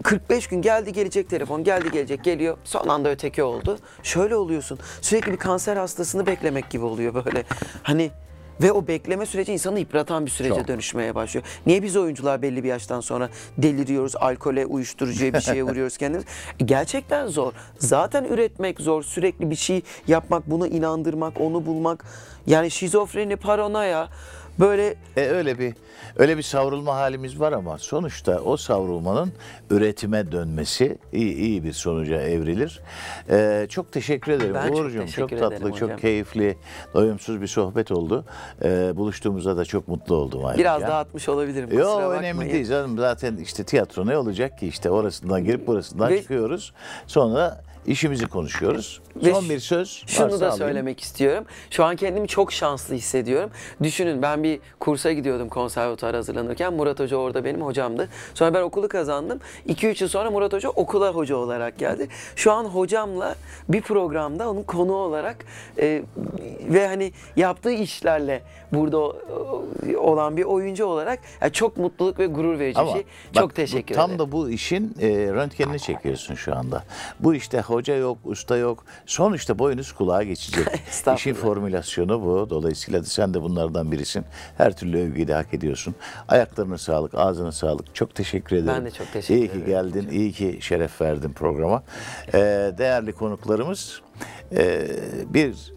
45 gün geldi gelecek telefon geldi gelecek geliyor son anda öteki oldu. Şöyle oluyorsun sürekli bir kanser hastasını beklemek gibi oluyor böyle. Hani ve o bekleme süreci insanı yıpratan bir sürece Çok. dönüşmeye başlıyor. Niye biz oyuncular belli bir yaştan sonra deliriyoruz, alkole, uyuşturucuya bir şeye [laughs] vuruyoruz kendimiz? Gerçekten zor. Zaten üretmek zor. Sürekli bir şey yapmak, bunu inandırmak, onu bulmak. Yani şizofreni, paranoya böyle E öyle bir öyle bir savrulma halimiz var ama sonuçta o savrulmanın üretime dönmesi iyi, iyi bir sonuca evrilir. Ee, çok teşekkür ederim Ben çok Uğur'cum. teşekkür Çok tatlı, ederim çok hocam. keyifli, doyumsuz bir sohbet oldu. Ee, buluştuğumuza da çok mutlu oldum ayrıca. Biraz dağıtmış olabilirim. Yok önemli değil canım. Zaten işte tiyatro ne olacak ki işte orasından girip burasından Ve- çıkıyoruz. Sonra işimizi konuşuyoruz. Ve Son bir söz Şunu da alayım. söylemek istiyorum. Şu an kendimi çok şanslı hissediyorum. Düşünün ben bir kursa gidiyordum konservatuara hazırlanırken. Murat Hoca orada benim hocamdı. Sonra ben okulu kazandım. 2-3 yıl sonra Murat Hoca okula hoca olarak geldi. Şu an hocamla bir programda onun konu olarak e, ve hani yaptığı işlerle burada o- olan bir oyuncu olarak yani çok mutluluk ve gurur verici bir Ama şey. bak, Çok teşekkür tam ederim. da bu işin e, röntgenini çekiyorsun şu anda. Bu işte hoca yok, usta yok. Sonuçta boyunuz kulağa geçecek. [laughs] İşin formülasyonu bu. Dolayısıyla sen de bunlardan birisin. Her türlü övgüyü de hak ediyorsun. Ayaklarına sağlık, ağzına sağlık. Çok teşekkür ederim. de çok teşekkür İyi ki ederim. geldin, iyi ki şeref verdin programa. Ee, değerli konuklarımız, e, bir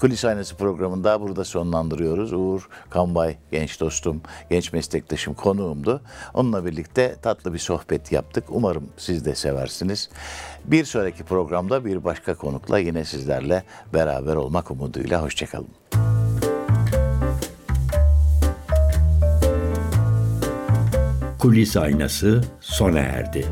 Kulis Aynası programını daha burada sonlandırıyoruz. Uğur Kambay, genç dostum, genç meslektaşım konuğumdu. Onunla birlikte tatlı bir sohbet yaptık. Umarım siz de seversiniz. Bir sonraki programda bir başka konukla yine sizlerle beraber olmak umuduyla. Hoşçakalın. Kulis Aynası sona erdi.